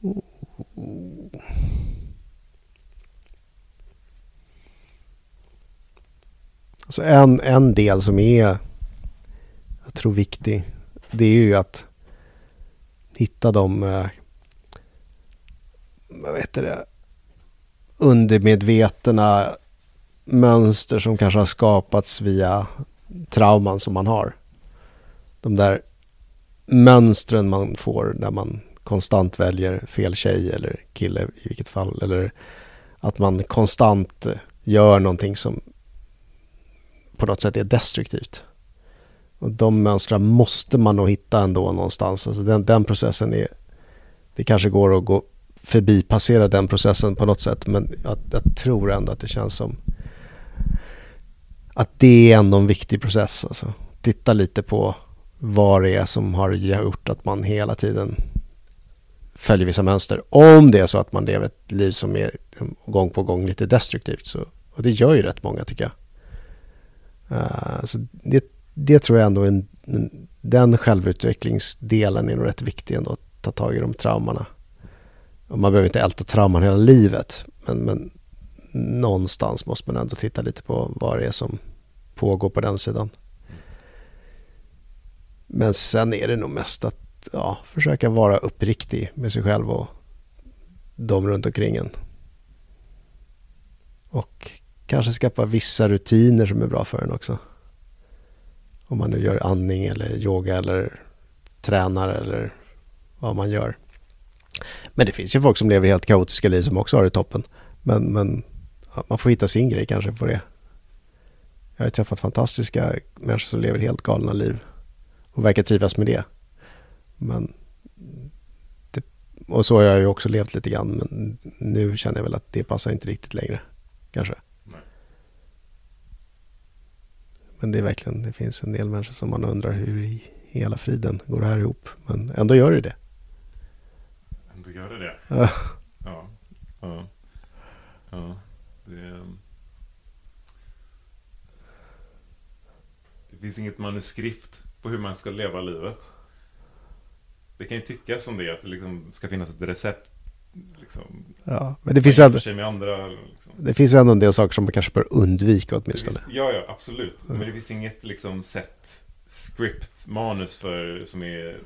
Oh. Alltså en, en del som är, jag tror viktig, det är ju att hitta de, eh, vad heter det, undermedvetna mönster som kanske har skapats via trauman som man har. De där mönstren man får när man konstant väljer fel tjej eller kille i vilket fall. Eller att man konstant gör någonting som på något sätt är destruktivt. Och de mönstren måste man nog hitta ändå någonstans. Alltså den, den processen är, det kanske går att gå förbi, passera den processen på något sätt. Men jag, jag tror ändå att det känns som att det är ändå en viktig process. Alltså. Titta lite på vad det är som har gjort att man hela tiden följer vissa mönster. Om det är så att man lever ett liv som är gång på gång lite destruktivt. Så, och det gör ju rätt många tycker jag. Eh, så det, det tror jag ändå är en, en, den självutvecklingsdelen är nog rätt viktig ändå att ta tag i de traumorna. Och man behöver inte älta trauman hela livet. Men, men någonstans måste man ändå titta lite på vad det är som pågår på den sidan. Men sen är det nog mest att ja, försöka vara uppriktig med sig själv och de runt omkring en. Och kanske skaffa vissa rutiner som är bra för en också. Om man nu gör andning eller yoga eller tränar eller vad man gör. Men det finns ju folk som lever helt kaotiska liv som också har det toppen. Men, men ja, man får hitta sin grej kanske på det. Jag har träffat fantastiska människor som lever helt galna liv och verkar trivas med det. Men det, och så har jag ju också levt lite grann men nu känner jag väl att det passar inte riktigt längre. Kanske. Nej. Men det är verkligen, det finns en del människor som man undrar hur i hela friden går det här ihop. Men ändå gör det det. Ändå gör det det? Ja. Ja. Ja. ja. Det, det finns inget manuskript på hur man ska leva livet. Det kan ju tyckas som det, att det liksom ska finnas ett recept. Liksom, Ja, men det finns, ändå, andra. Liksom. det finns ändå en del saker som man kanske bör undvika åtminstone. finns, ja, ja, absolut. Men det finns inget liksom sätt, script, manus för, som är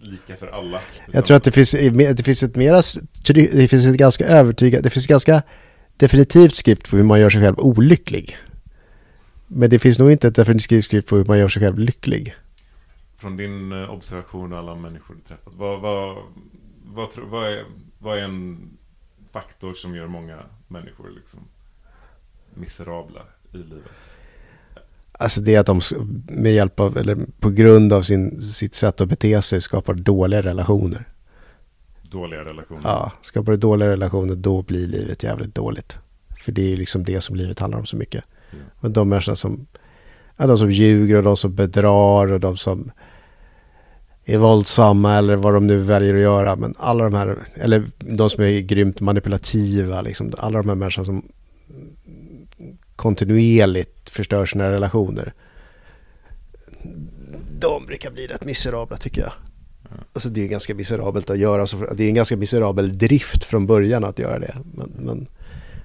lika för alla. Jag tror att det finns, det finns ett mera, det finns ett ganska övertygande, det finns ganska definitivt skrift på hur man gör sig själv olycklig. Men det finns nog inte ett definitivt skrift på hur man gör sig själv lycklig. Från din eh, observation av alla människor du träffat. Vad, vad, vad, tro- vad, är, vad är en faktor som gör många människor liksom miserabla i livet? Alltså det är att de med hjälp av, eller på grund av sin, sitt sätt att bete sig skapar dåliga relationer. Dåliga relationer. Ja, skapar du dåliga relationer då blir livet jävligt dåligt. För det är ju liksom det som livet handlar om så mycket. Ja. Men de människorna som, ja, de som ljuger och de som bedrar och de som är våldsamma eller vad de nu väljer att göra. Men alla de här, eller de som är grymt manipulativa, liksom, alla de här människorna som kontinuerligt förstör sina relationer. De brukar bli rätt miserabla tycker jag. Ja. Alltså det är ganska miserabelt att göra, så det är en ganska miserabel drift från början att göra det. Men, men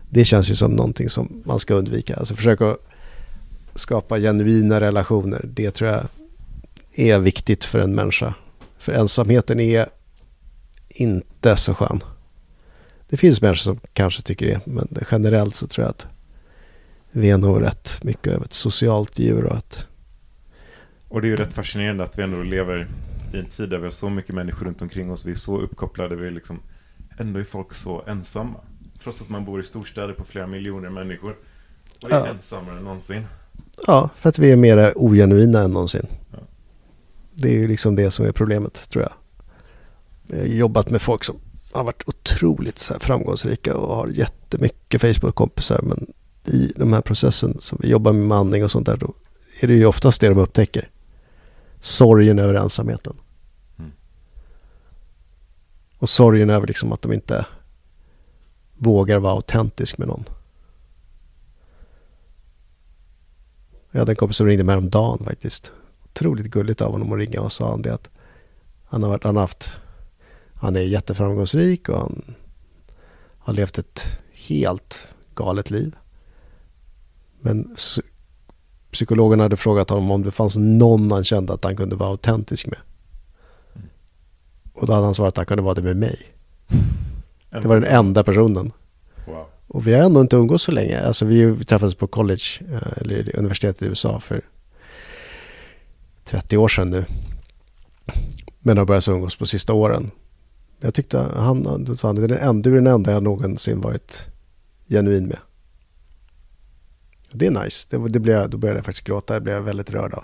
det känns ju som någonting som man ska undvika. Alltså försöka skapa genuina relationer. Det tror jag är viktigt för en människa. För ensamheten är inte så skön. Det finns människor som kanske tycker det, men generellt så tror jag att vi är nog rätt mycket av ett socialt djur och att Och det är ju rätt fascinerande att vi ändå lever i en tid där vi har så mycket människor runt omkring oss. Vi är så uppkopplade. Vi är liksom, ändå är folk så ensamma. Trots att man bor i storstäder på flera miljoner människor. Och är Ja. ensammare än någonsin. Ja, för att vi är mer ogenuina än någonsin. Det är ju liksom det som är problemet, tror jag. Jag har jobbat med folk som har varit otroligt framgångsrika och har jättemycket Facebook-kompisar. Men i de här processen som vi jobbar med manning och sånt där, då är det ju oftast det de upptäcker. Sorgen över ensamheten. Mm. Och sorgen över liksom att de inte vågar vara autentisk med någon. Jag hade en kompis som ringde mig om dagen faktiskt. Otroligt gulligt av honom att ringa och sa han det att han har, varit, han har haft, han är jätteframgångsrik och han har levt ett helt galet liv. Men psy- psykologen hade frågat honom om det fanns någon han kände att han kunde vara autentisk med. Och då hade han svarat att han kunde vara det med mig. Det var den enda personen. Wow. Och vi har ändå inte umgås så länge. Alltså vi vi träffades på college, eh, eller universitetet i USA för 30 år sedan nu. Men har börjat umgås på sista åren. Jag tyckte han, då sa han, det är den enda, du är den enda jag någonsin varit genuin med. Det är nice. Det, det blev, då började jag faktiskt gråta. Det blev jag väldigt rörd av.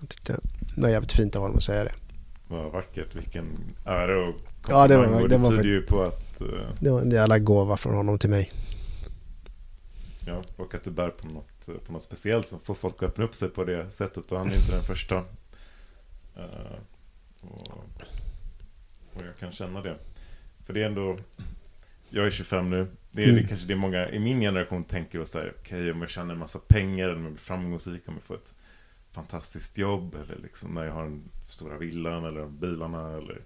Jag tyckte det var jävligt fint av honom att säga det. Vad vackert. Vilken ära och Ja, det var- det det, var tyder fakt- ju på att, eh, Det var en jävla gåva från honom till mig. ja, och att du bär på något, på något speciellt som får folk att öppna upp sig på det sättet. Och han är inte den första. Eh, och, och jag kan känna det. För det är ändå, jag är 25 nu. Det är Mm. det, kanske det många i min generation tänker och så här, okej om jag tjänar en massa pengar eller om jag blir framgångsrik, om jag får ett fantastiskt jobb eller liksom när jag har den stora villan eller bilarna eller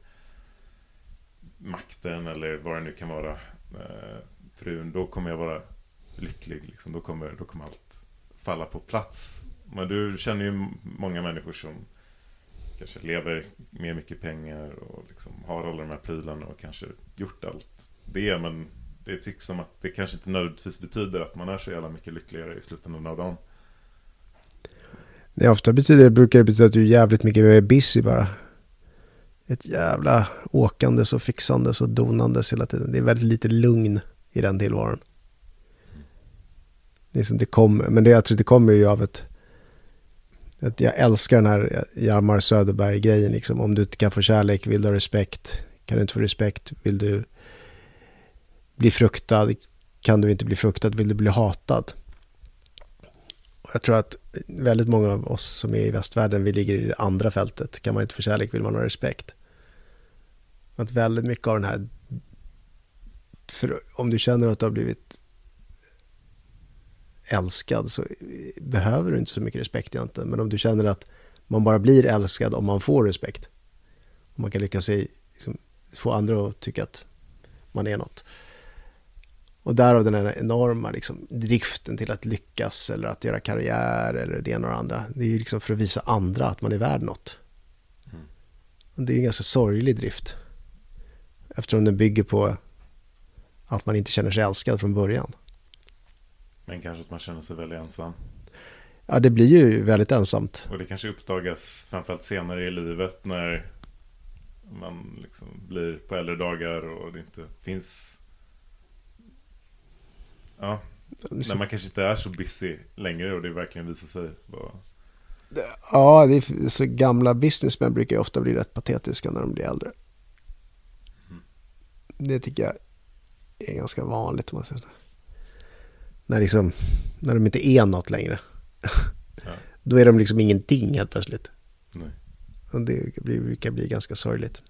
makten eller vad det nu kan vara. Eh, frun, då kommer jag vara lycklig. Liksom. Då, kommer, då kommer allt falla på plats. Men du känner ju många människor som kanske lever med mycket pengar och liksom har alla de här prylarna och kanske gjort allt det. Men det tycks som att det kanske inte nödvändigtvis betyder att man är så jävla mycket lyckligare i slutändan av dagen. Det ofta betyder, brukar det betyda att du är jävligt mycket mer busy bara. Ett jävla åkandes och fixandes och donandes hela tiden. Det är väldigt lite lugn i den tillvaron liksom det kommer, men det, jag tror det kommer ju av ett... Att jag älskar den här Hjalmar Söderberg-grejen. Liksom. Om du inte kan få kärlek vill du ha respekt. Kan du inte få respekt vill du bli fruktad. Kan du inte bli fruktad vill du bli hatad. Och jag tror att väldigt många av oss som är i västvärlden, vi ligger i det andra fältet. Kan man inte få kärlek vill man ha respekt. Att väldigt mycket av den här, för om du känner att du har blivit älskad så behöver du inte så mycket respekt egentligen. Men om du känner att man bara blir älskad om man får respekt. Om man kan lyckas i, liksom, få andra att tycka att man är något. Och därav den här enorma liksom, driften till att lyckas eller att göra karriär eller det ena och det andra. Det är ju liksom för att visa andra att man är värd något. Mm. Och det är en ganska sorglig drift. Eftersom den bygger på att man inte känner sig älskad från början. Men kanske att man känner sig väldigt ensam. Ja, det blir ju väldigt ensamt. Och det kanske uppdagas framförallt senare i livet när man liksom blir på äldre dagar och det inte finns... Ja, när man kanske inte är så busy längre och det verkligen visar sig vara... Ja, det är, så gamla businessmän brukar ju ofta bli rätt patetiska när de blir äldre. Mm. Det tycker jag är ganska vanligt. Om man säger när, liksom, när de inte är något längre. Ja. Då är de liksom ingenting helt plötsligt. Nej. Och det brukar bli ganska sorgligt.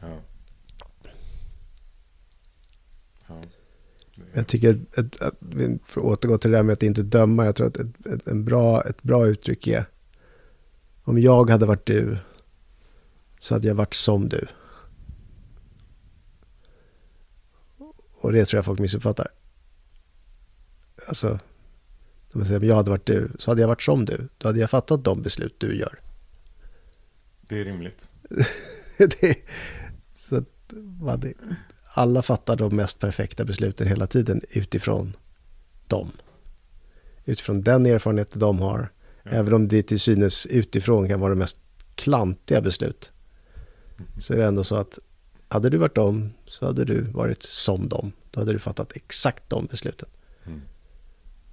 Ja. ja. Jag tycker, att, att, att, för att återgå till det där med att inte döma, jag tror att ett, ett, en bra, ett bra uttryck är om jag hade varit du så hade jag varit som du. Och det tror jag folk missuppfattar. Alltså, om jag hade varit du, så hade jag varit som du. Då hade jag fattat de beslut du gör. Det är rimligt. det, så att, man, alla fattar de mest perfekta besluten hela tiden utifrån dem. Utifrån den erfarenhet de har. Ja. Även om det till synes utifrån kan vara de mest klantiga beslut. Mm. Så är det ändå så att hade du varit dem så hade du varit som dem. Då hade du fattat exakt de besluten.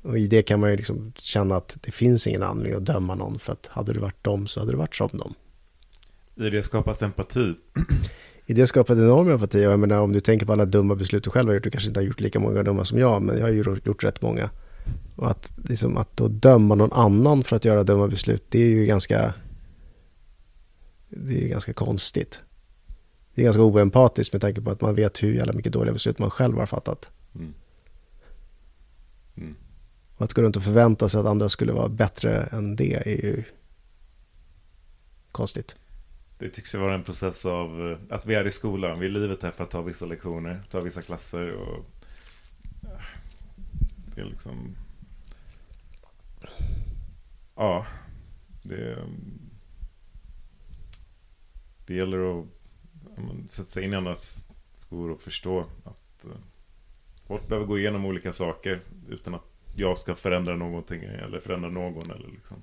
Och i det kan man ju liksom känna att det finns ingen anledning att döma någon för att hade du varit dem så hade du varit som dem. I det skapas empati. I det skapas enorm empati jag menar om du tänker på alla dumma beslut du själv har gjort, du kanske inte har gjort lika många dumma som jag, men jag har ju gjort rätt många. Och att, liksom, att då döma någon annan för att göra dumma beslut, det är ju ganska, det är ganska konstigt. Det är ganska oempatiskt med tanke på att man vet hur jävla mycket dåliga beslut man själv har fattat. Mm. Och att gå runt och förvänta sig att andra skulle vara bättre än det är ju konstigt. Det tycks ju vara en process av eh, att vi är i skolan. Vi är livet här för att ta vissa lektioner, ta vissa klasser och eh, det är liksom Ja, det eh, det gäller att sätta sig in i andras skor och förstå att folk behöver gå igenom olika saker utan att jag ska förändra någonting eller förändra någon eller liksom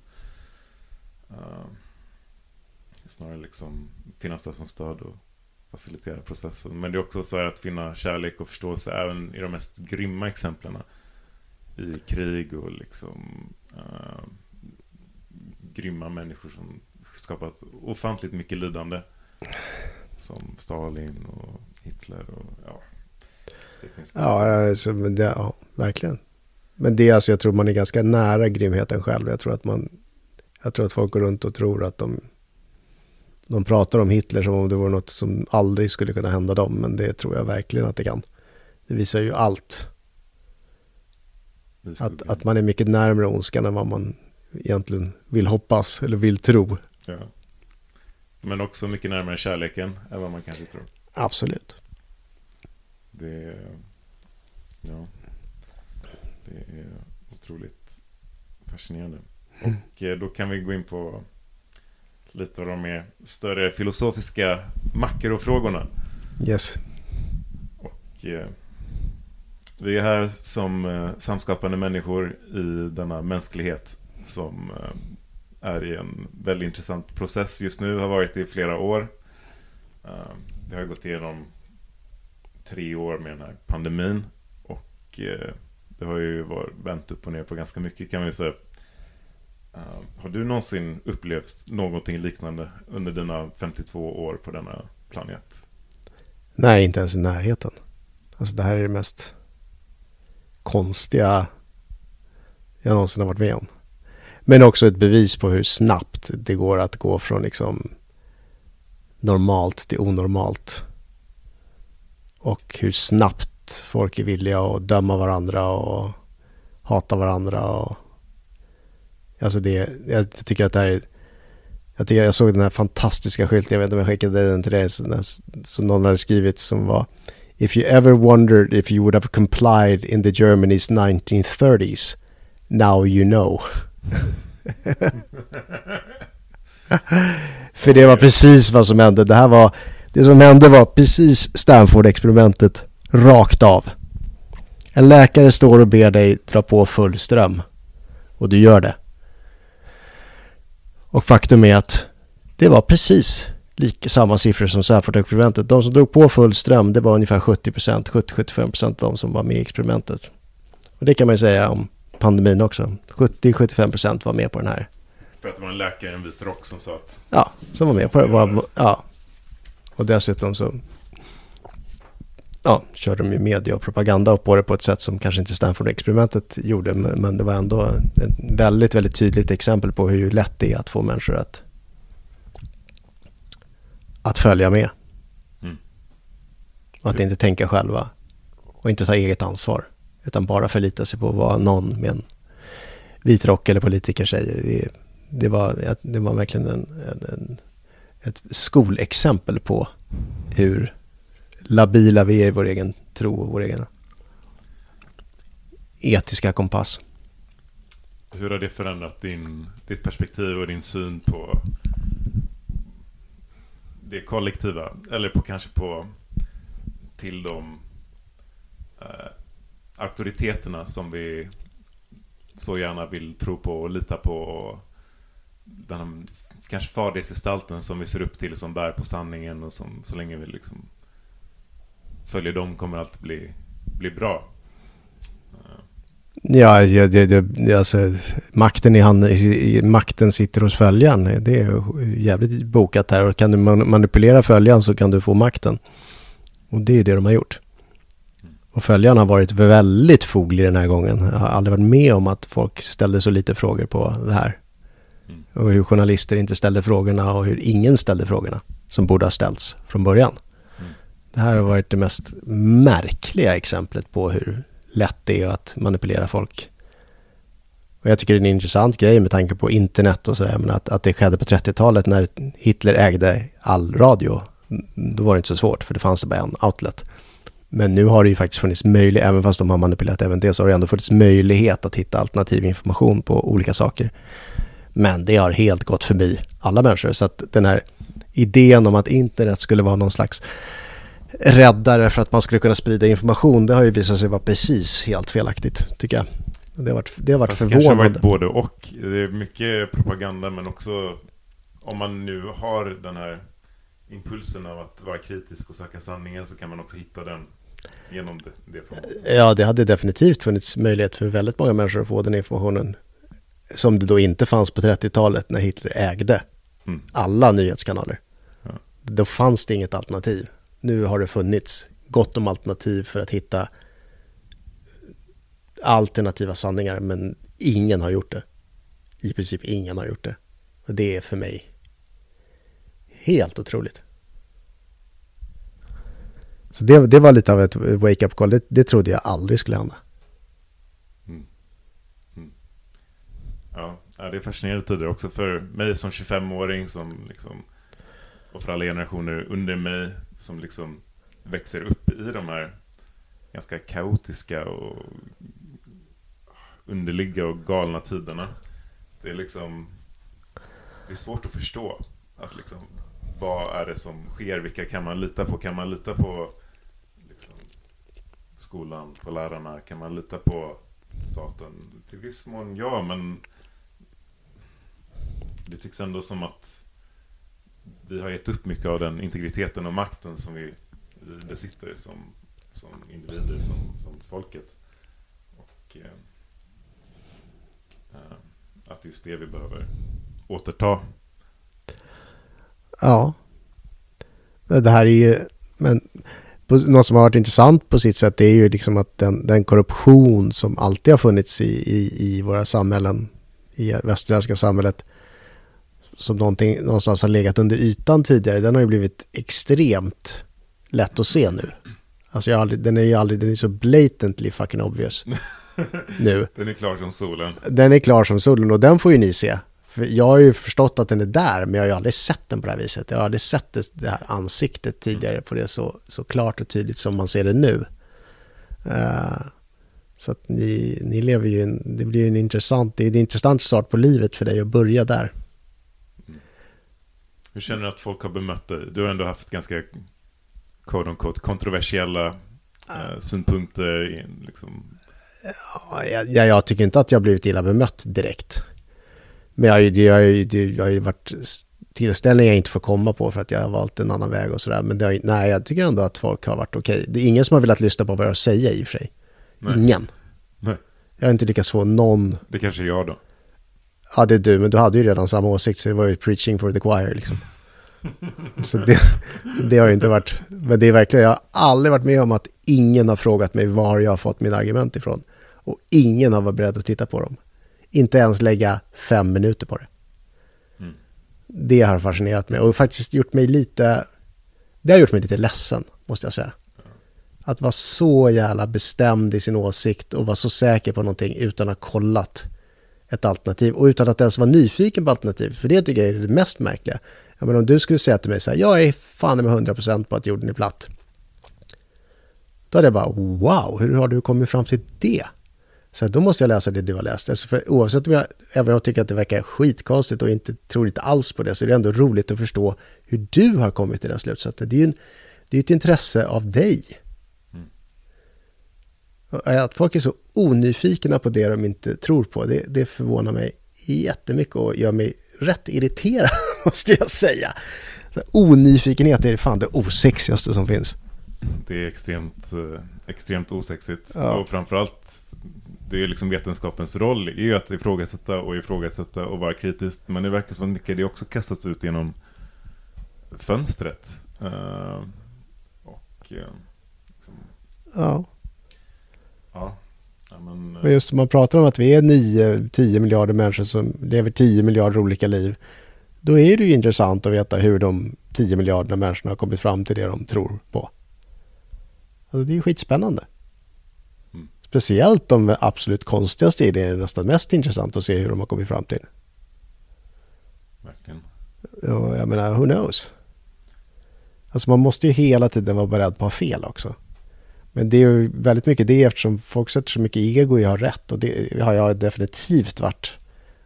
uh, snarare liksom finnas där som stöd och facilitera processen. Men det är också så här att finna kärlek och förståelse även i de mest grymma exemplen. I krig och liksom uh, grymma människor som skapat ofantligt mycket lidande. Som Stalin och Hitler och ja. ja, alltså, det, ja, verkligen. Men det är alltså, jag tror man är ganska nära grymheten själv. Jag tror att man, jag tror att folk går runt och tror att de, de pratar om Hitler som om det vore något som aldrig skulle kunna hända dem. Men det tror jag verkligen att det kan. Det visar ju allt. Att, att man är mycket närmare ondskan än vad man egentligen vill hoppas eller vill tro. Ja. Men också mycket närmare kärleken än vad man kanske tror. Absolut. Det, ja, det är otroligt fascinerande. Och eh, då kan vi gå in på lite av de mer större filosofiska makrofrågorna. Yes. Och eh, vi är här som eh, samskapande människor i denna mänsklighet som eh, är i en väldigt intressant process just nu, har varit i flera år. Uh, vi har gått igenom tre år med den här pandemin och uh, det har ju varit vänt upp och ner på ganska mycket kan vi säga. Uh, har du någonsin upplevt någonting liknande under dina 52 år på denna planet? Nej, inte ens i närheten. Alltså det här är det mest konstiga jag någonsin har varit med om. Men också ett bevis på hur snabbt det går att gå från liksom normalt till onormalt. Och hur snabbt folk är villiga att döma varandra och hata varandra. Och... Alltså det, jag tycker att det här är... Jag, tycker jag såg den här fantastiska skylten, jag vet inte om jag skickade den till dig, som någon hade skrivit som var If you ever wondered if you would have complied in the Germany's 1930s, now you know. För det var precis vad som hände. Det här var, det som hände var precis Stanford-experimentet rakt av. En läkare står och ber dig dra på full ström. Och du gör det. Och faktum är att det var precis lika samma siffror som Stanford-experimentet. De som drog på full ström det var ungefär 70%, 70-75% av de som var med i experimentet. Och det kan man ju säga om pandemin också. 70-75% var med på den här. För att det var en läkare i en vit rock som sa att... Ja, som var med på det. Var, ja. Och dessutom så ja, körde de ju media och propaganda på det på ett sätt som kanske inte Stanford-experimentet gjorde. Men det var ändå ett väldigt, väldigt tydligt exempel på hur lätt det är att få människor att, att följa med. Mm. Och att inte tänka själva. Och inte ta eget ansvar. Utan bara förlita sig på vad någon med en vit rock eller politiker säger. Det, det, var, det var verkligen en, en, en, ett skolexempel på hur labila vi är i vår egen tro och vår egen etiska kompass. Hur har det förändrat din, ditt perspektiv och din syn på det kollektiva? Eller på kanske på till de eh, auktoriteterna som vi så gärna vill tro på och lita på. Och den kanske fadersgestalten som vi ser upp till som bär på sanningen och som så länge vi liksom följer dem kommer allt bli, bli bra. Ja, det, det, alltså, makten, i hand, makten sitter hos följaren. Det är jävligt bokat här. Och kan du manipulera följaren så kan du få makten. Och det är det de har gjort. Och följaren har varit väldigt foglig den här gången. Jag har aldrig varit med om att folk ställde så lite frågor på det här. Mm. Och hur journalister inte ställde frågorna och hur ingen ställde frågorna som borde ha ställts från början. Det här har varit det mest märkliga exemplet på hur lätt det är att manipulera folk. Och jag tycker det är en intressant grej med tanke på internet och sådär. Men att, att det skedde på 30-talet när Hitler ägde all radio. Då var det inte så svårt för det fanns bara en outlet. Men nu har det ju faktiskt funnits möjlighet, även fast de har manipulerat även det, så har det ändå funnits möjlighet att hitta alternativ information på olika saker. Men det har helt gått förbi alla människor. Så att den här idén om att internet skulle vara någon slags räddare för att man skulle kunna sprida information, det har ju visat sig vara precis helt felaktigt, tycker jag. Det har varit, det har varit Fast förvånande. Det kanske varit både och. Det är mycket propaganda, men också om man nu har den här impulsen av att vara kritisk och söka sanningen så kan man också hitta den genom det, det Ja, det hade definitivt funnits möjlighet för väldigt många människor att få den informationen som det då inte fanns på 30-talet när Hitler ägde mm. alla nyhetskanaler. Ja. Då fanns det inget alternativ. Nu har det funnits gott om alternativ för att hitta alternativa sanningar, men ingen har gjort det. I princip ingen har gjort det. Och det är för mig helt otroligt. Så det, det var lite av ett wake-up call. Det, det trodde jag aldrig skulle hända. Mm. Mm. Ja, det är fascinerande tider också för mig som 25-åring som liksom, och för alla generationer under mig som liksom växer upp i de här ganska kaotiska och underliga och galna tiderna. Det är liksom det är svårt att förstå att liksom vad är det som sker? Vilka kan man lita på? Kan man lita på liksom, skolan, på lärarna? Kan man lita på staten? Till viss mån ja, men det tycks ändå som att vi har gett upp mycket av den integriteten och makten som vi, besitter som, som individer, som, som folket. Och eh, eh att just det vi behöver återta Ja. Det här är ju, men något som har varit intressant på sitt sätt det är ju liksom att den, den korruption som alltid har funnits i, i, i våra samhällen, i västerländska samhället, som någonting, någonstans har legat under ytan tidigare, den har ju blivit extremt lätt att se nu. Alltså aldrig, den är ju aldrig, den är så blatantly fucking obvious nu. Den är klar som solen. Den är klar som solen och den får ju ni se. För jag har ju förstått att den är där, men jag har ju aldrig sett den på det här viset. Jag har aldrig sett det, det här ansiktet tidigare på det så, så klart och tydligt som man ser det nu. Uh, så att ni, ni lever ju en, det blir en intressant, det är en intressant start på livet för dig att börja där. Hur känner du att folk har bemött dig? Du har ändå haft ganska quote unquote, kontroversiella eh, synpunkter. Liksom. Ja, jag, jag tycker inte att jag blivit illa bemött direkt. Men jag, jag, jag, jag har ju varit tillställningar jag inte får komma på för att jag har valt en annan väg och sådär. Men har, nej, jag tycker ändå att folk har varit okej. Okay. Det är ingen som har velat lyssna på vad jag säger i och för sig. Nej. Ingen. Nej. Jag har inte lyckats få någon... Det kanske är jag då. Ja, det är du, men du hade ju redan samma åsikt, så det var ju preaching for the choir liksom. Så det, det, har ju inte varit, men det är verkligen, jag har aldrig varit med om att ingen har frågat mig var jag har fått mina argument ifrån. Och ingen har varit beredd att titta på dem. Inte ens lägga fem minuter på det. Mm. Det har fascinerat mig och faktiskt gjort mig lite, det har gjort mig lite ledsen, måste jag säga. Att vara så jävla bestämd i sin åsikt och vara så säker på någonting utan att ha kollat ett alternativ och utan att ens vara nyfiken på alternativ. För det tycker jag är det mest märkliga. Ja, men om du skulle säga till mig så här, jag är fan med 100% på att jorden är platt. Då hade jag bara, wow, hur har du kommit fram till det? Så då måste jag läsa det du har läst. Alltså för oavsett om jag, även om jag tycker att det verkar skitkonstigt och inte tror inte alls på det, så är det ändå roligt att förstå hur du har kommit till den slutsatsen. Det är ju en, det är ett intresse av dig. Att folk är så onyfikna på det de inte tror på, det, det förvånar mig jättemycket och gör mig rätt irriterad, måste jag säga. Så onyfikenhet är fan det osexigaste som finns. Det är extremt, eh, extremt osexigt. Ja. Och framförallt, det är liksom vetenskapens roll är ju att ifrågasätta och ifrågasätta och vara kritisk. Men det verkar som att mycket det också kastas ut genom fönstret. Uh, och, uh, liksom. Ja. Ja. Ja, men, och just man pratar om att vi är 9-10 miljarder människor som lever 10 miljarder olika liv. Då är det ju intressant att veta hur de 10 miljarderna människorna har kommit fram till det de tror på. Alltså det är skitspännande. Mm. Speciellt de absolut konstigaste idéerna är nästan mest intressant att se hur de har kommit fram till. Verkligen. Och jag menar, who knows? Alltså man måste ju hela tiden vara beredd på att ha fel också. Men det är ju väldigt mycket det eftersom folk sätter så mycket ego i att ha rätt och det har jag definitivt varit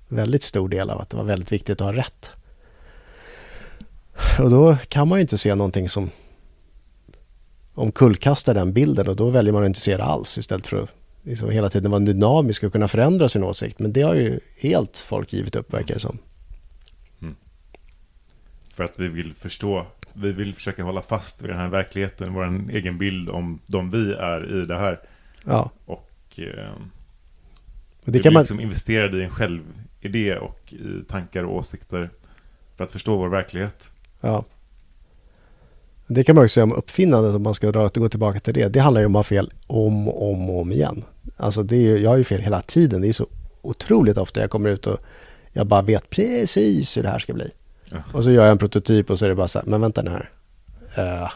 väldigt stor del av att det var väldigt viktigt att ha rätt. Och då kan man ju inte se någonting som omkullkastar den bilden och då väljer man att inte se det alls istället för att liksom hela tiden vara dynamisk och kunna förändra sin åsikt. Men det har ju helt folk givit upp verkar det som. Mm. För att vi vill förstå vi vill försöka hålla fast vid den här verkligheten, vår egen bild om de vi är i det här. Ja. Och, eh, det kan man... liksom investerade i en självidé och i tankar och åsikter för att förstå vår verklighet. Ja. Det kan man också säga om uppfinnandet, om man ska dra, gå tillbaka till det. Det handlar ju om att ha fel om och om, om igen. Alltså det är ju, jag har ju fel hela tiden. Det är så otroligt ofta jag kommer ut och jag bara vet precis hur det här ska bli. Och så gör jag en prototyp och så är det bara så här, men vänta nu här. Uh,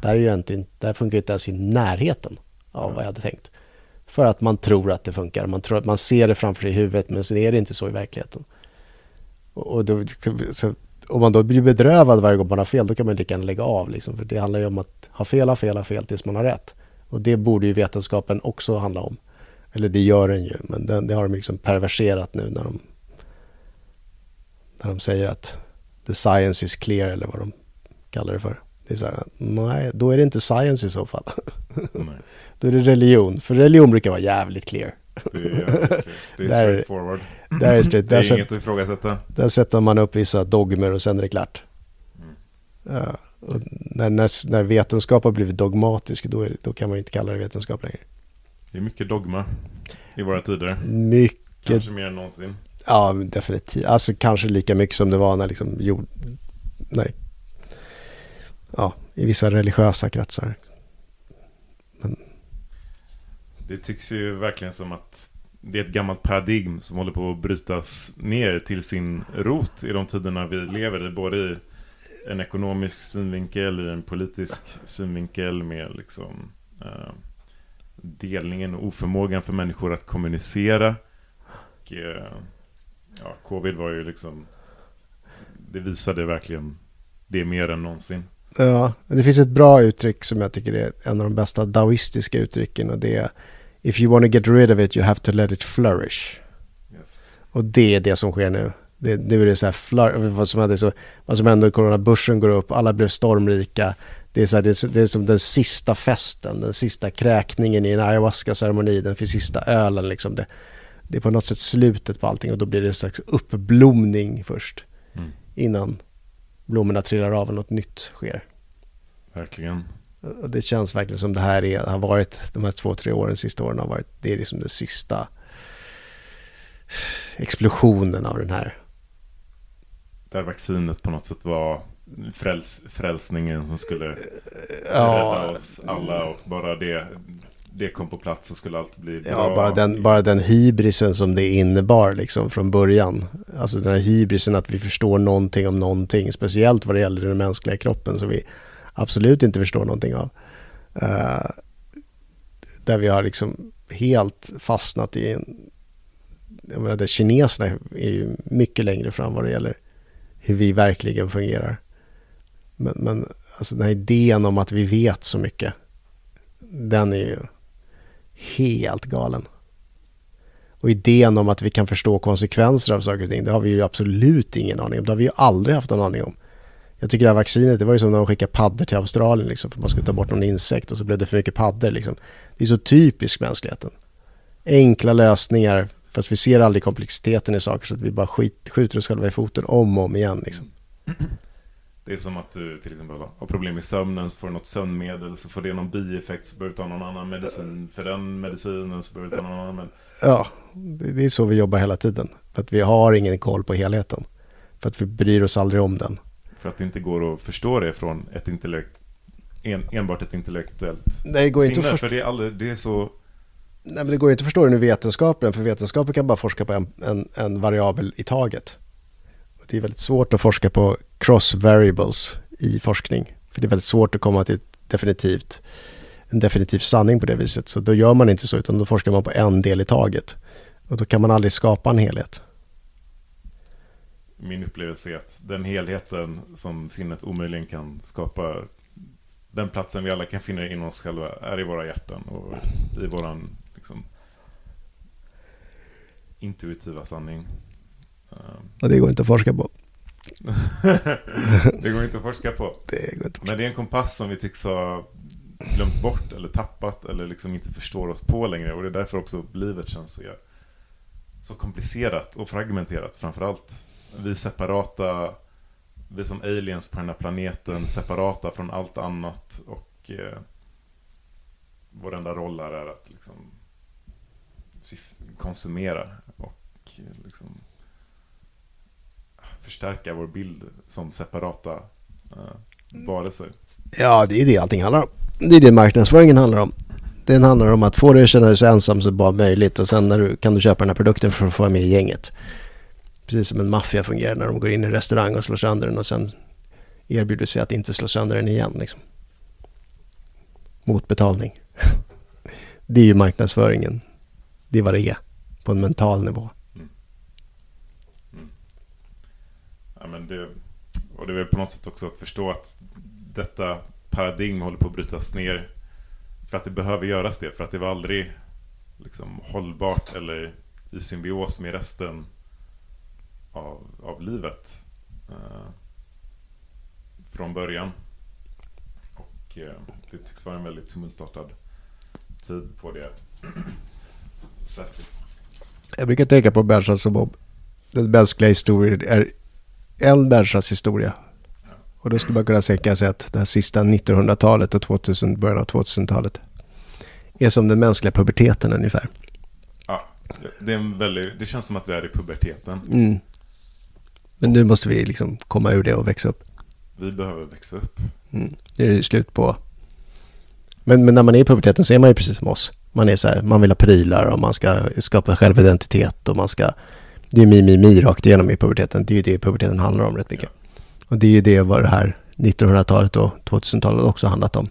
där, är ju inte, där funkar inte ens i närheten av vad jag hade tänkt. För att man tror att det funkar. Man, tror att man ser det framför sig i huvudet men så är det inte så i verkligheten. Och då, så, om man då blir bedrövad varje gång man har fel då kan man lika gärna lägga av. Liksom. För det handlar ju om att ha fel, ha fel, ha fel tills man har rätt. Och det borde ju vetenskapen också handla om. Eller det gör den ju, men det, det har de liksom perverserat nu när de, när de säger att the science is clear eller vad de kallar det för. Det är så här, nej, då är det inte science i så fall. då är det religion, för religion brukar vara jävligt clear. Det är, det är straight forward. Där är, straight, det är inget att ifrågasätta. Där sätter man upp vissa dogmer och sen är det klart. Mm. Ja, när, när, när vetenskap har blivit dogmatisk, då, är, då kan man inte kalla det vetenskap längre. Det är mycket dogma i våra tider. Mycket. Kanske mer än någonsin. Ja, definitivt. Alltså kanske lika mycket som det var när liksom jord... Nej. Ja, i vissa religiösa kretsar. Det tycks ju verkligen som att det är ett gammalt paradigm som håller på att brytas ner till sin rot i de tiderna vi lever i. Både i en ekonomisk synvinkel, i en politisk synvinkel med liksom eh, delningen och oförmågan för människor att kommunicera. Och, eh, ja, covid var ju liksom det visade verkligen det mer än någonsin. Ja, det finns ett bra uttryck som jag tycker är en av de bästa daoistiska uttrycken och det är If you want to get rid of it you have to let it flourish. Yes. Och det är det som sker nu. Det, nu är det så här, flör, vad som hände, så, vad som hände corona, börsen går upp, alla blev stormrika. Det är, så här, det, är, det är som den sista festen, den sista kräkningen i en ayahuasca-ceremoni, den för sista ölen liksom. Det, det är på något sätt slutet på allting och då blir det en slags uppblomning först. Mm. Innan blommorna trillar av och något nytt sker. Verkligen. Och det känns verkligen som det här är, har varit de här två, tre åren, sista åren har varit, det är liksom den sista explosionen av den här. Där vaccinet på något sätt var fräls, frälsningen som skulle Ja, rädda oss alla och bara det, det kom på plats så skulle allt bli bra. ja bara, den, bara den hybrisen som det innebar liksom från början. Alltså den här hybrisen att vi förstår någonting om någonting, speciellt vad det gäller den mänskliga kroppen som vi absolut inte förstår någonting av. Eh, där vi har liksom helt fastnat i en... Jag menar, där kineserna är ju mycket längre fram vad det gäller hur vi verkligen fungerar. Men, men alltså den här idén om att vi vet så mycket, den är ju helt galen. Och idén om att vi kan förstå konsekvenser av saker och ting, det har vi ju absolut ingen aning om. Det har vi ju aldrig haft någon aning om. Jag tycker det här vaccinet, det var ju som när de skickade paddor till Australien liksom, för att man skulle ta bort någon insekt och så blev det för mycket paddor liksom. Det är så typiskt mänskligheten. Enkla lösningar, fast vi ser aldrig komplexiteten i saker så att vi bara skit, skjuter oss själva i foten om och om igen liksom. Det är som att du till exempel har problem med sömnen så får du något sömnmedel så får det någon bieffekt så behöver du ta någon annan medicin för den medicinen så behöver du ta någon annan men Ja, det, det är så vi jobbar hela tiden. För att vi har ingen koll på helheten. För att vi bryr oss aldrig om den. För att det inte går att förstå det från ett intellekt en, enbart ett intellektuellt Nej, det går inte sinne. att. För det är, aldrig, det är så Nej, men det går inte att förstå den i vetenskapen, för vetenskapen kan bara forska på en, en, en variabel i taget. Och det är väldigt svårt att forska på cross variables i forskning. För det är väldigt svårt att komma till ett definitivt, en definitiv sanning på det viset. Så då gör man inte så, utan då forskar man på en del i taget. Och då kan man aldrig skapa en helhet. min upplevelse är att den helheten som sinnet omöjligen kan skapa den platsen vi alla kan finna inom oss själva är i våra hjärtan och i våran liksom, intuitiva sanning. Och det går inte att forska på. det går inte att forska på. Det går inte Men det är en kompass som vi tycks ha glömt bort eller tappat eller liksom inte förstår oss på längre. Och det är därför också livet känns så, så komplicerat och fragmenterat framförallt. Vi separata, vi som aliens på den här planeten, separata från allt annat. Och eh, vår enda roll här är att liksom konsumera och eh, liksom förstärka vår bild som separata eh, varelser. Ja, det är det allting handlar om. Det är det marknadsföringen handlar om. Den handlar om att få dig att känna dig så ensam så bara möjligt och sen när du, kan du köpa den här produkten för att få med i gänget. Precis som en maffia fungerar när de går in i en restaurang och slår sönder den och sen erbjuder sig att inte slå sönder den igen. Liksom. Mot betalning. Det är ju marknadsföringen. Det är vad det är på en mental nivå. Ja, men det, och det är väl på något sätt också att förstå att detta paradigm håller på att brytas ner. För att det behöver göras det. För att det var aldrig liksom, hållbart eller i symbios med resten av, av livet. Eh, från början. Och eh, det tycks vara en väldigt tumultartad tid på det sättet. Jag brukar tänka på människan som om den mänskliga historien är en människas historia. Och då skulle man kunna tänka sig att det här sista 1900-talet och 2000, början av 2000-talet är som den mänskliga puberteten ungefär. Ja, det, är en väldigt, det känns som att vi är i puberteten. Mm. Men nu måste vi liksom komma ur det och växa upp. Vi behöver växa upp. Mm. Det är slut på. Men, men när man är i puberteten så är man ju precis som oss. Man är så här, man vill ha prylar och man ska skapa självidentitet och man ska... Det är mi, mi, mi rakt igenom i puberteten. Det är ju det puberteten handlar om rätt mycket. Och det är ju det vad det här 1900-talet och 2000-talet också handlat om.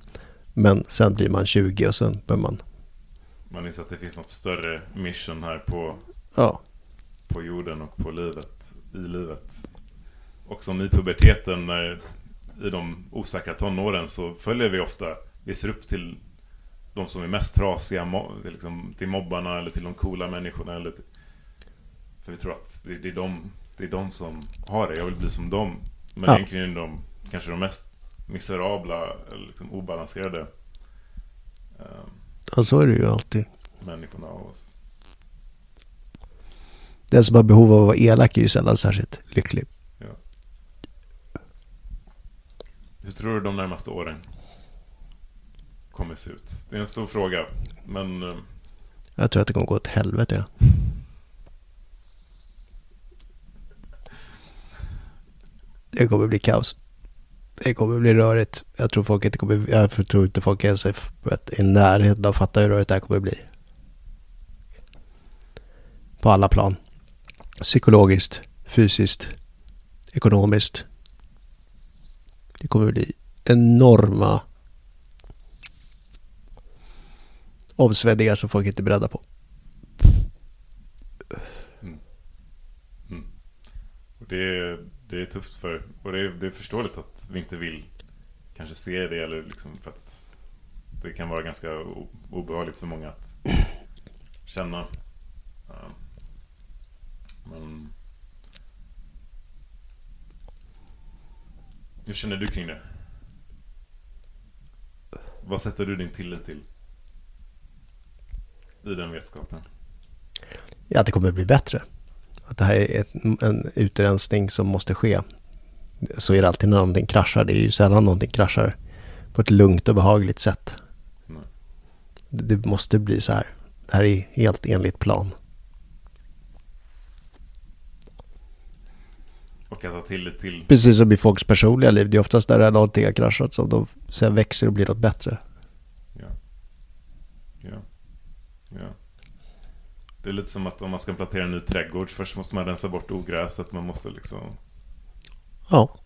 Men sen blir man 20 och sen börjar man... Man inser att det finns något större mission här på, Ja, på jorden och på livet, i livet. Och som i puberteten, när, i de osäkra tonåren, så följer vi ofta, vi ser upp till de som är mest trasiga, till, liksom, till mobbarna eller till de coola människorna. Eller till, för vi tror att det, det, är de, det är de som har det, jag vill bli som dem. Men Ja. egentligen är de kanske de mest miserabla, eller liksom obalanserade eh, och så är det ju alltid. människorna av oss. Den som har behov av att vara elak är ju sällan särskilt lycklig. Hur tror du de närmaste åren kommer se ut? Det är en stor fråga. Men eh, Jag tror att det kommer gå åt helvete. Det kommer bli kaos. Det kommer bli rörigt. Jag tror folk inte kommer, jag tror inte folk ens är i närheten av att fatta hur rörigt det här kommer bli. På alla plan. Psykologiskt, fysiskt, ekonomiskt. Det kommer bli enorma omsvängningar som folk inte är beredda på. Mm. Mm. och det, är, det är tufft för... Och det är, det är förståeligt att vi inte vill kanske se det. Eller liksom för att det kan vara ganska obehagligt för många att känna. Men... Hur känner du kring det? Vad sätter du din tillit till? I den vetskapen? Ja, att det kommer bli bättre. Att det här är ett, en utrensning som måste ske. Så är det alltid när någonting kraschar. Det är ju sällan någonting kraschar på ett lugnt och behagligt sätt. Nej. Det, måste bli så här. Det här är helt enligt plan. Och att ha tillit till Precis som i folks personliga liv. Det är oftast där någonting har kraschat som de sen växer och blir något bättre. Ja. Ja. Ja. Det är lite som att om man ska plantera en ny trädgård först måste man rensa bort ogräset. Man måste liksom Ja,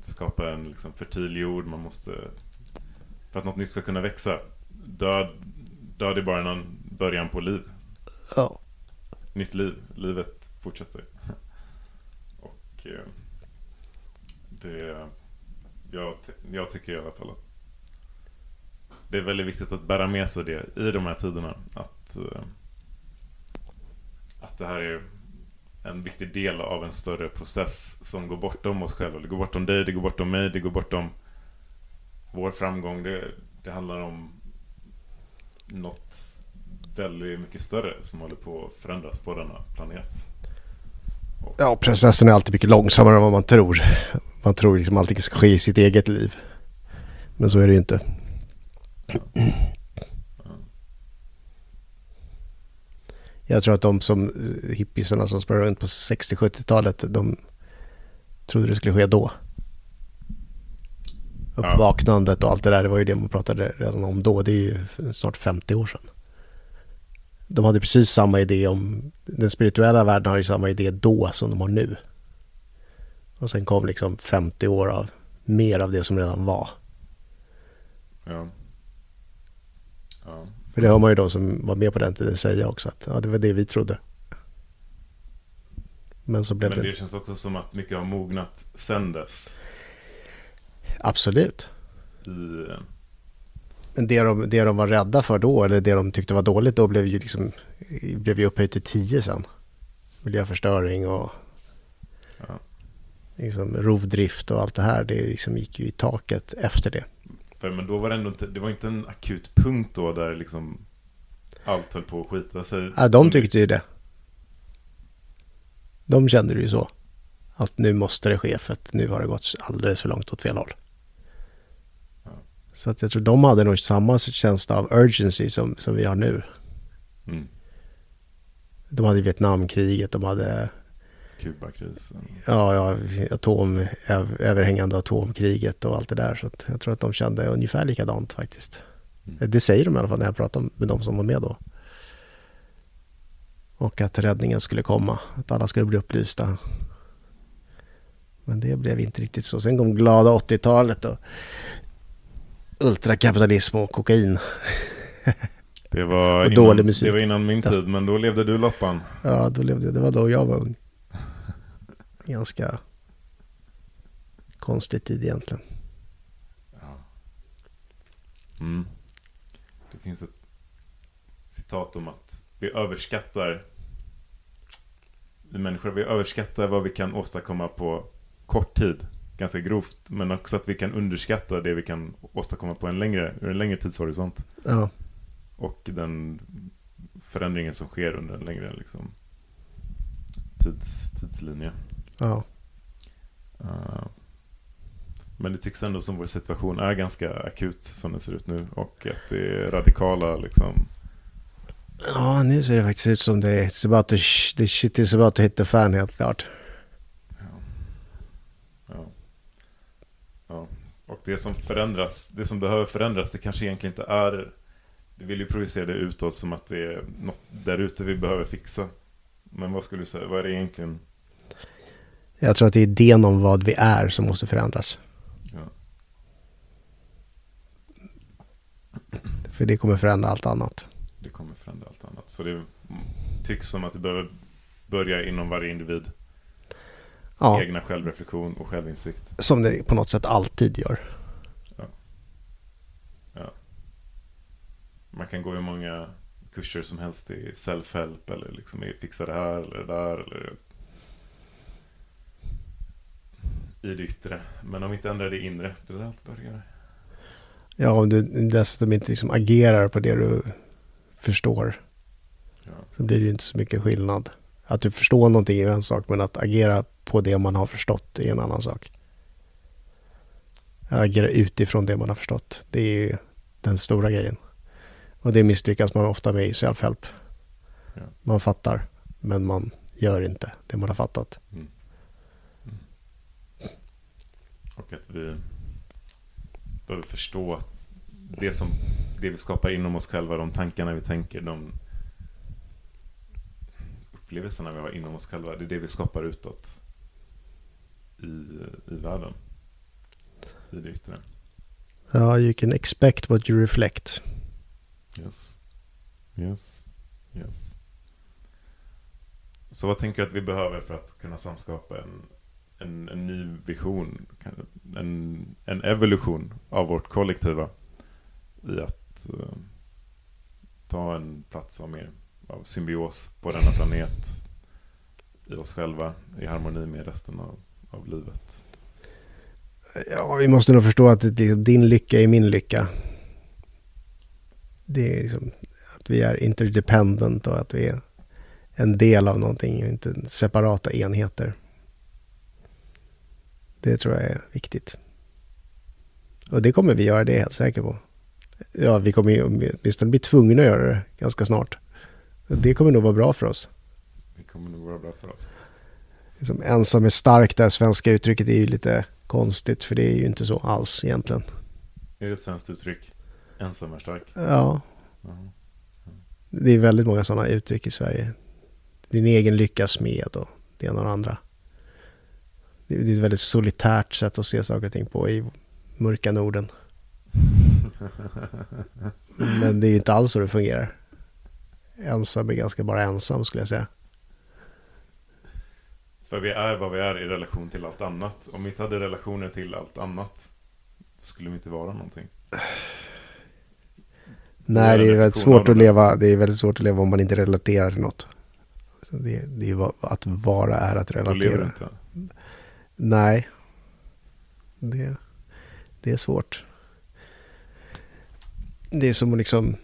skapa en liksom fertil jord. Man måste... För att något nytt ska kunna växa. Död, död är bara en början på liv. ja. Nytt liv. Livet fortsätter. Och eh, det... Jag, jag tycker i alla fall att det är väldigt viktigt att bära med sig det i de här tiderna. Att, eh, att det här är en viktig del av en större process som går bortom oss själva. Det går bortom dig, det går bortom mig, det går bortom vår framgång. Det, det handlar om något väldigt mycket större som håller på att förändras på denna planet. Ja, processen är alltid mycket långsammare än vad man tror. Man tror liksom allting ska ske i sitt eget liv. Men så är det ju inte. Jag tror att de som eh, hippisarna som sprang runt på 60-70-talet, de trodde det skulle ske då. Uppvaknandet och allt det där, det var ju det man pratade redan om då. Det är ju snart 50 år sedan. De hade precis samma idé om, den spirituella världen har ju samma idé då som de har nu. Och sen kom liksom 50 år av mer av det som redan var. Ja. Ja. För det hör man ju de som var med på den tiden säga också att ja, det var det vi trodde. Men så blev Men det... det känns också som att mycket har mognat sen dess. Absolut. I, eh, Men det de, det de var rädda för då, eller det de tyckte var dåligt då, blev ju liksom blev ju upphöjt till 10 sen. Miljöförstöring och ja. liksom rovdrift och allt det här. Det liksom gick ju i taket efter det. För, men då var det ändå inte, det var inte en akut punkt då där liksom allt höll på att skita sig. Ja, de tyckte ju det. De kände det ju så. Att nu måste det ske för att nu har det gått alldeles för långt åt fel håll. Ja. Så att jag tror de hade nog samma känsla av urgency som, som vi har nu. Mm. De hade Vietnamkriget, de hade Kubakrisen. ja, ja, atom, öv- överhängande atomkriget och allt det där. Så jag tror att de kände ungefär likadant faktiskt. Mm. Det säger de i alla fall när jag pratar med de som var med då. Och att räddningen skulle komma, att alla skulle bli upplysta. Men det blev inte riktigt så. Sen kom glada 80-talet och ultrakapitalism och kokain. Det var, innan, dålig musik. det var innan min tid, men då levde du loppan. Ja, då levde, det var då jag var ung. Ganska konstig tid egentligen. Ja. Mm. Det finns ett citat om att vi överskattar vi människor, vi överskattar vad vi kan åstadkomma på kort tid. Ganska grovt, men också att vi kan underskatta det vi kan åstadkomma på en längre, en längre tidshorisont. Ja. Och den förändringen som sker under en längre liksom, tids, tidslinje. Ja. Uh, men det tycks ändå som vår situation är ganska akut som den ser ut nu. Och att det är radikala liksom. Ja, nu ser det faktiskt ut som det är about to, the shit is about to hit the fan helt klart. Ja. Ja. ja. Och det som förändras, det som behöver förändras, det kanske egentligen inte är vi vill ju projicera det utåt som att det är något där ute vi behöver fixa. Men vad skulle du säga, vad är det egentligen? Jag tror att det är idén om vad vi är som måste förändras. Ja. För det kommer förändra allt annat. Det kommer förändra allt annat. Så det tycks som att det behöver börja inom varje individ. Ja. Egna självreflektion och självinsikt. Som det på något sätt alltid gör. Ja. ja. Man kan gå hur många kurser som helst i self-help eller liksom i fixa det här eller det där eller i det yttre. Men om vi inte ändrar det inre, det är där allt börjar. Ja, om du dessutom inte liksom agerar på det du förstår Ja. så blir det ju inte så mycket skillnad. Att du förstår någonting är en sak, men att agera på det man har förstått är en annan sak. Att agera utifrån det man har förstått, det är ju den stora grejen. Och det misslyckas man ofta med i self-help. Ja. Man fattar, men man gör inte det man har fattat. Mm. Mm. Och att vi behöver förstå att det som det vi skapar inom oss själva, de tankarna vi tänker, de upplevelserna vi har inom oss själva, det är det vi skapar utåt i, i världen. I det yttre. Ja, you can expect what you reflect. Yes. Yes. Yes. Så vad tänker du att vi behöver för att kunna samskapa en, en, en ny vision? En, en evolution av vårt kollektiva i att uh, ta en plats av mer av symbios på denna planet i oss själva i harmoni med resten av, av livet. Ja, vi måste nog förstå att det, liksom, din lycka är min lycka. Det är liksom att vi är interdependent och att vi är en del av någonting, inte separata enheter. Det tror jag är viktigt. Och det kommer vi göra, det är jag helt säker på. Ja, vi kommer ju åtminstone bli tvungna att göra det ganska snart. Det kommer nog vara bra för oss. Det kommer nog vara bra för oss. Liksom ensam är stark, det svenska uttrycket är ju lite konstigt för det är ju inte så alls egentligen. Är det ett svenskt uttryck? Ensam är stark? Ja. Mm. Det är väldigt många sådana uttryck i Sverige. Din egen lyckas med och det ena och det andra. Det är ett väldigt solitärt sätt att se saker och ting på i mörka Norden. Men det är ju inte alls så det fungerar. Ensam är ganska bara ensam skulle jag säga. För vi är vad vi är i relation till allt annat. Om vi inte hade relationer till allt annat skulle vi inte vara någonting. Nej, det är väldigt svårt att leva. Det är väldigt svårt att leva om man inte relaterar till något. Så det, det är ju att vara är att relatera. Nej. Det, det är svårt. Det är som att liksom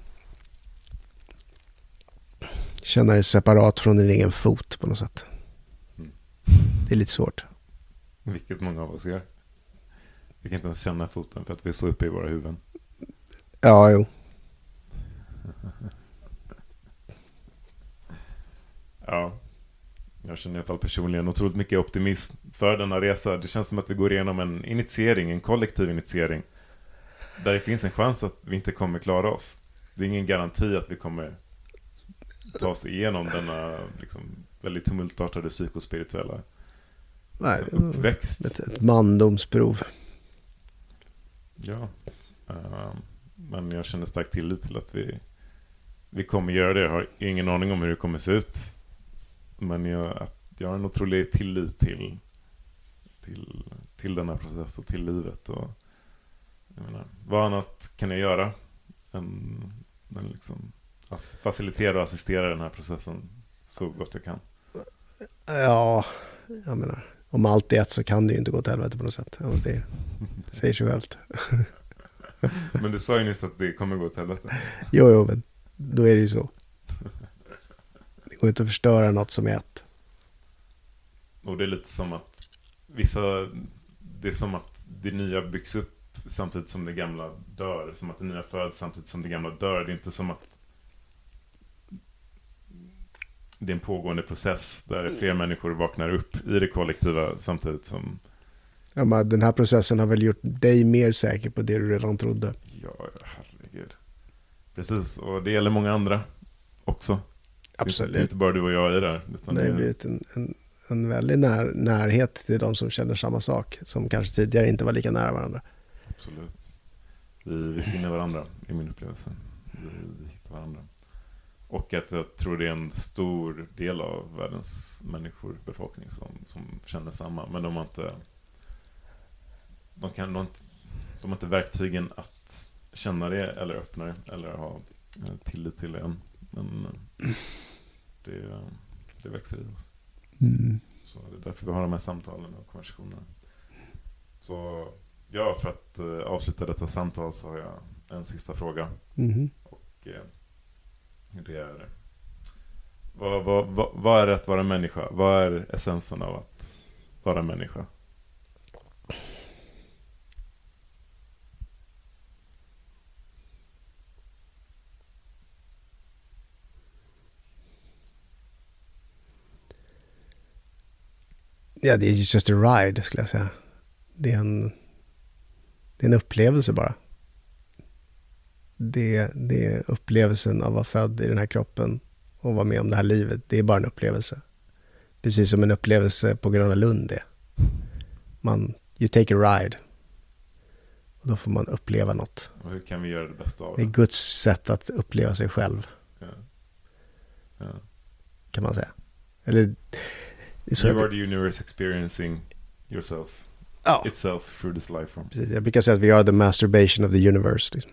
känna dig separat från din egen fot på något sätt. Mm. Det är lite svårt. Vilket många av oss gör. Vi kan inte ens känna foten för att vi är så uppe i våra huvuden. Ja, jo. ja. Jag känner i alla fall personligen otroligt mycket optimism för denna resa. Det känns som att vi går igenom en initiering, en kollektiv initiering. där det finns en chans att vi inte kommer klara oss. Det är ingen garanti att vi kommer ta oss igenom denna liksom, väldigt tumultartade psykospirituella Nej, alltså, uppväxt. Ett, ett mandomsprov. Ja. Uh, men jag känner stark tillit till att vi, vi kommer göra det. Jag har ingen aning om hur det kommer se ut. Men jag, att jag har en otrolig tillit till, till, till den här processen och till livet. Och, jag menar, vad annat kan jag göra än, än liksom facilitera och assistera den här processen så gott jag kan? Ja, jag menar, om allt är ett så kan det ju inte gå till helvete på något sätt. Det, det säger sig självt. Men du sa ju nyss att det kommer gå till helvete. Jo, jo, men då är det ju så. Går inte att förstöra något som är ett. Och det är lite som att vissa, det är som att det nya byggs upp samtidigt som det gamla dör. Som att det nya föds samtidigt som det gamla dör. Det är inte som att det är en pågående process där fler människor vaknar upp i det kollektiva samtidigt som... Ja, men den här processen har väl gjort dig mer säker på det du redan trodde. Ja, herregud. Precis, och det gäller många andra också. Absolut. Det är inte bara du och jag i det. Utan det har blivit en, en, en väldig när, närhet till de som känner samma sak. Som kanske tidigare inte var lika nära varandra. Absolut. Vi, vi finner varandra, i min upplevelse. Vi, vi hittar varandra. Och att jag tror det är en stor del av världens människor, befolkning som, som känner samma. Men de har inte, de, kan, de, de har inte verktygen att känna det eller öppna det eller ha eh, tillit till det än. Men eh, det, det växer i oss. Mm. Så det är därför vi har de här samtalen och konversationerna. Så ja, för att uh, avsluta detta samtal så har jag en sista fråga. Mm. Och uh, det är vad, vad, vad, vad är det att vara människa? Vad är essensen av att vara människa? Ja, det är just a ride skulle jag säga. Det är en, det är en upplevelse bara. Det, det är upplevelsen av att vara född i den här kroppen och vara med om det här livet. Det är bara en upplevelse. Precis som en upplevelse på Gröna Lund är. Man, you take a ride. Och då får man uppleva något. Och hur kan vi göra det bästa av det? Det är Guds sätt att uppleva sig själv. Ja. Ja. Kan man säga. Eller... You are the universe experiencing yourself. Oh. Itself through this life form. Precis, jag brukar säga att vi are the masturbation of the universe. Liksom.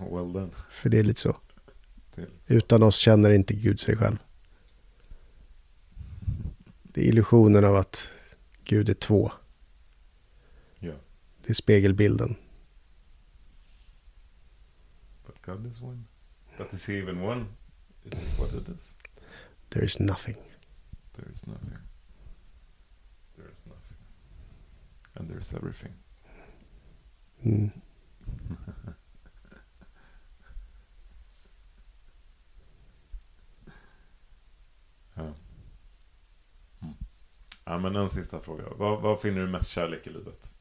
Well done. För det är lite så. Utan oss känner inte Gud sig själv. Det är illusionen av att Gud är två. Ja. Det är spegelbilden. But God is one. But is he even one? It is what it is. There is nothing. There is nothing. There is nothing. And there is everything. Mm. Ja, men en sista fråga. Vad, vad finner du mest kärlek i livet?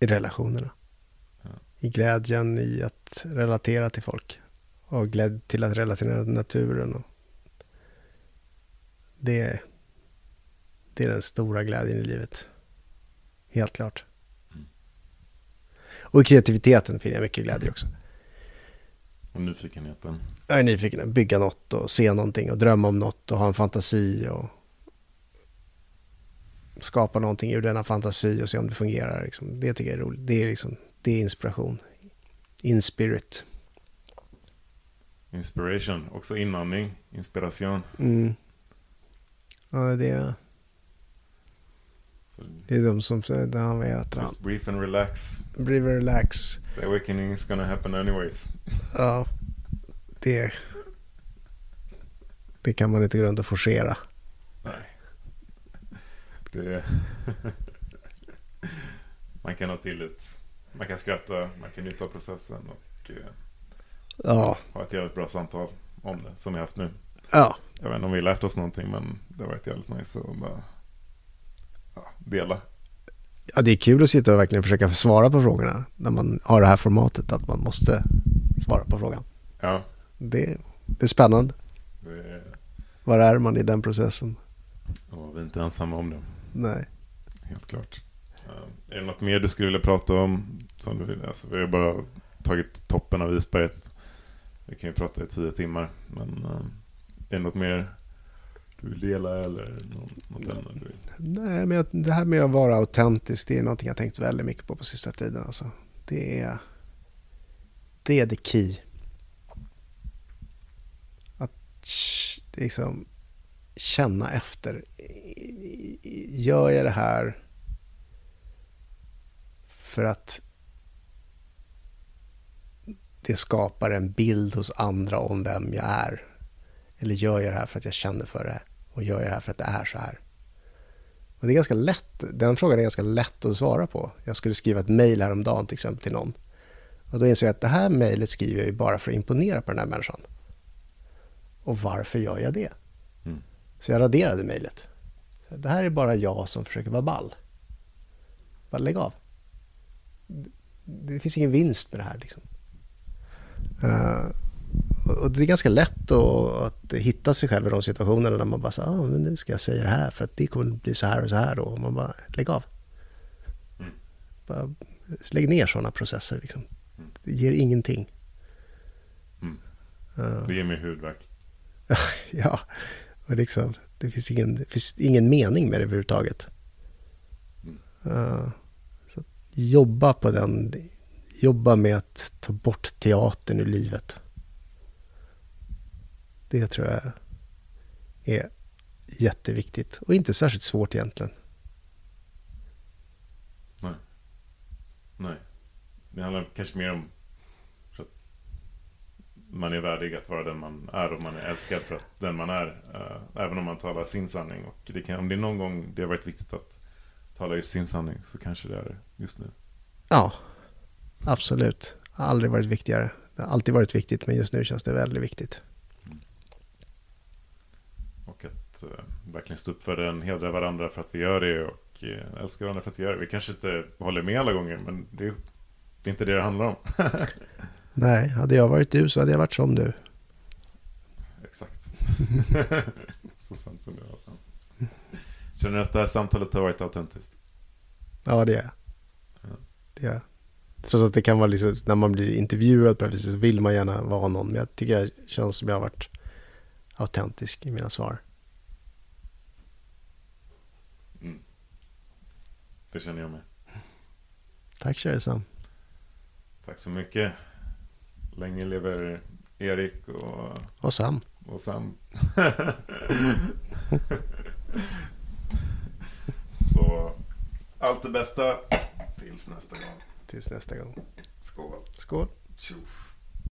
I relationerna. I glädjen i att relatera till folk. Och glädje till att relatera till naturen. Och det, det är den stora glädjen i livet. Helt klart. Mm. Och i kreativiteten finner jag mycket glädje också. Och nyfikenheten. Jag är nyfiken bygga något och se någonting och drömma om något och ha en fantasi och skapa någonting ur denna fantasi och se om det fungerar. Liksom. Det tycker jag är roligt. Det är, liksom, det är inspiration. In spirit. Inspiration, också inandning, inspiration. Mm. Ja, det är... Det är de som säger, det har vet Just breathe and relax. Breathe and relax. The awakening is gonna happen anyways. Ja, det, det kan man inte gå runt och forcera. Nej. Det, man kan ha tillit. Man kan skratta, man kan njuta av processen och eh, ja. ha ett jävligt bra samtal om det som vi har haft nu. Ja. Jag vet inte om vi har lärt oss någonting men det har varit jävligt nice att bara dela? Ja, det är kul att sitta och verkligen försöka svara på frågorna när man har det här formatet att man måste svara på frågan. Ja, Det, det är spännande. det är, Var är man i den processen? och vi är inte ensamma om det. Nej. Helt klart. Är det något mer du skulle vilja prata om? Som du vill? Alltså, vi har bara tagit toppen av isberget. Vi kan ju prata i tio timmar. Men eh, är det något mer du vill dela eller något, något du vill? Nej, men det här med att vara autentisk, det är någonting jag tänkt väldigt mycket på på sista tiden. Alltså. Det, är, det är the key. Att liksom känna efter. Gör jag det här för att det skapar en bild hos andra om vem jag är? Eller gör jag det här för att jag känner för det? Och gör jag det här för att det är så här? Och det är ganska lätt, den frågan är ganska lätt att svara på. Jag skulle skriva ett mejl häromdagen till exempel till någon. Och då inser jag att det här mejlet skriver jag ju bara för att imponera på den här människan. Och varför gör jag det? Mm. Så jag raderade mejlet. Det här är bara jag som försöker vara ball. Bara lägg av. Det finns ingen vinst med det här liksom. Eh, och- det är ganska lätt att, att hitta sig själv i de situationerna där man bara säger, ah, men nu ska jag säga det här för att det kommer bli så här och så här då. Och man bara, lägg av. Mm. Bara, lägg ner sådana processer liksom. Det ger ingenting. Mm. Eh, Det ger mig hudvärk. ja, och liksom, det finns ingen, det finns ingen mening med det överhuvudtaget. Mm. Att jobba på den, jobba med att ta bort teatern ur livet. Det tror jag är jätteviktigt och inte särskilt svårt egentligen. Nej. Det handlar kanske mer om att man är värdig att vara den man är och man är älskad för att den man är. Äh, även om man talar sin sanning. Och det kan, om det är någon gång det har varit viktigt att tala just sin sanning så kanske det är det just nu. Ja, absolut. Det har aldrig varit viktigare. Det har alltid varit viktigt men just nu känns det väldigt viktigt. Och att eh, verkligen stå upp för den, hedra varandra för att vi gör det och eh, älska varandra för att vi gör det. Vi kanske inte håller med alla gånger men det är, det är inte det det handlar om. Nej, hade jag varit du så hade jag varit som du. Exakt. så sant som det var sant. Känner du att det här samtalet har varit autentiskt? Ja, det är. Ja. Det är. Trots att det kan vara liksom, när man blir intervjuad på det viset så vill man gärna vara någon. Men jag tycker det känns som jag har varit autentisk i mina svar. Mm. Det känner jag med. Tack kära Sam. Tack så mycket. Länge lever Erik och, Och Sam. och Sam. så allt det bästa tills nästa gång. Tills nästa gång. Skål. Skål. Tjoff.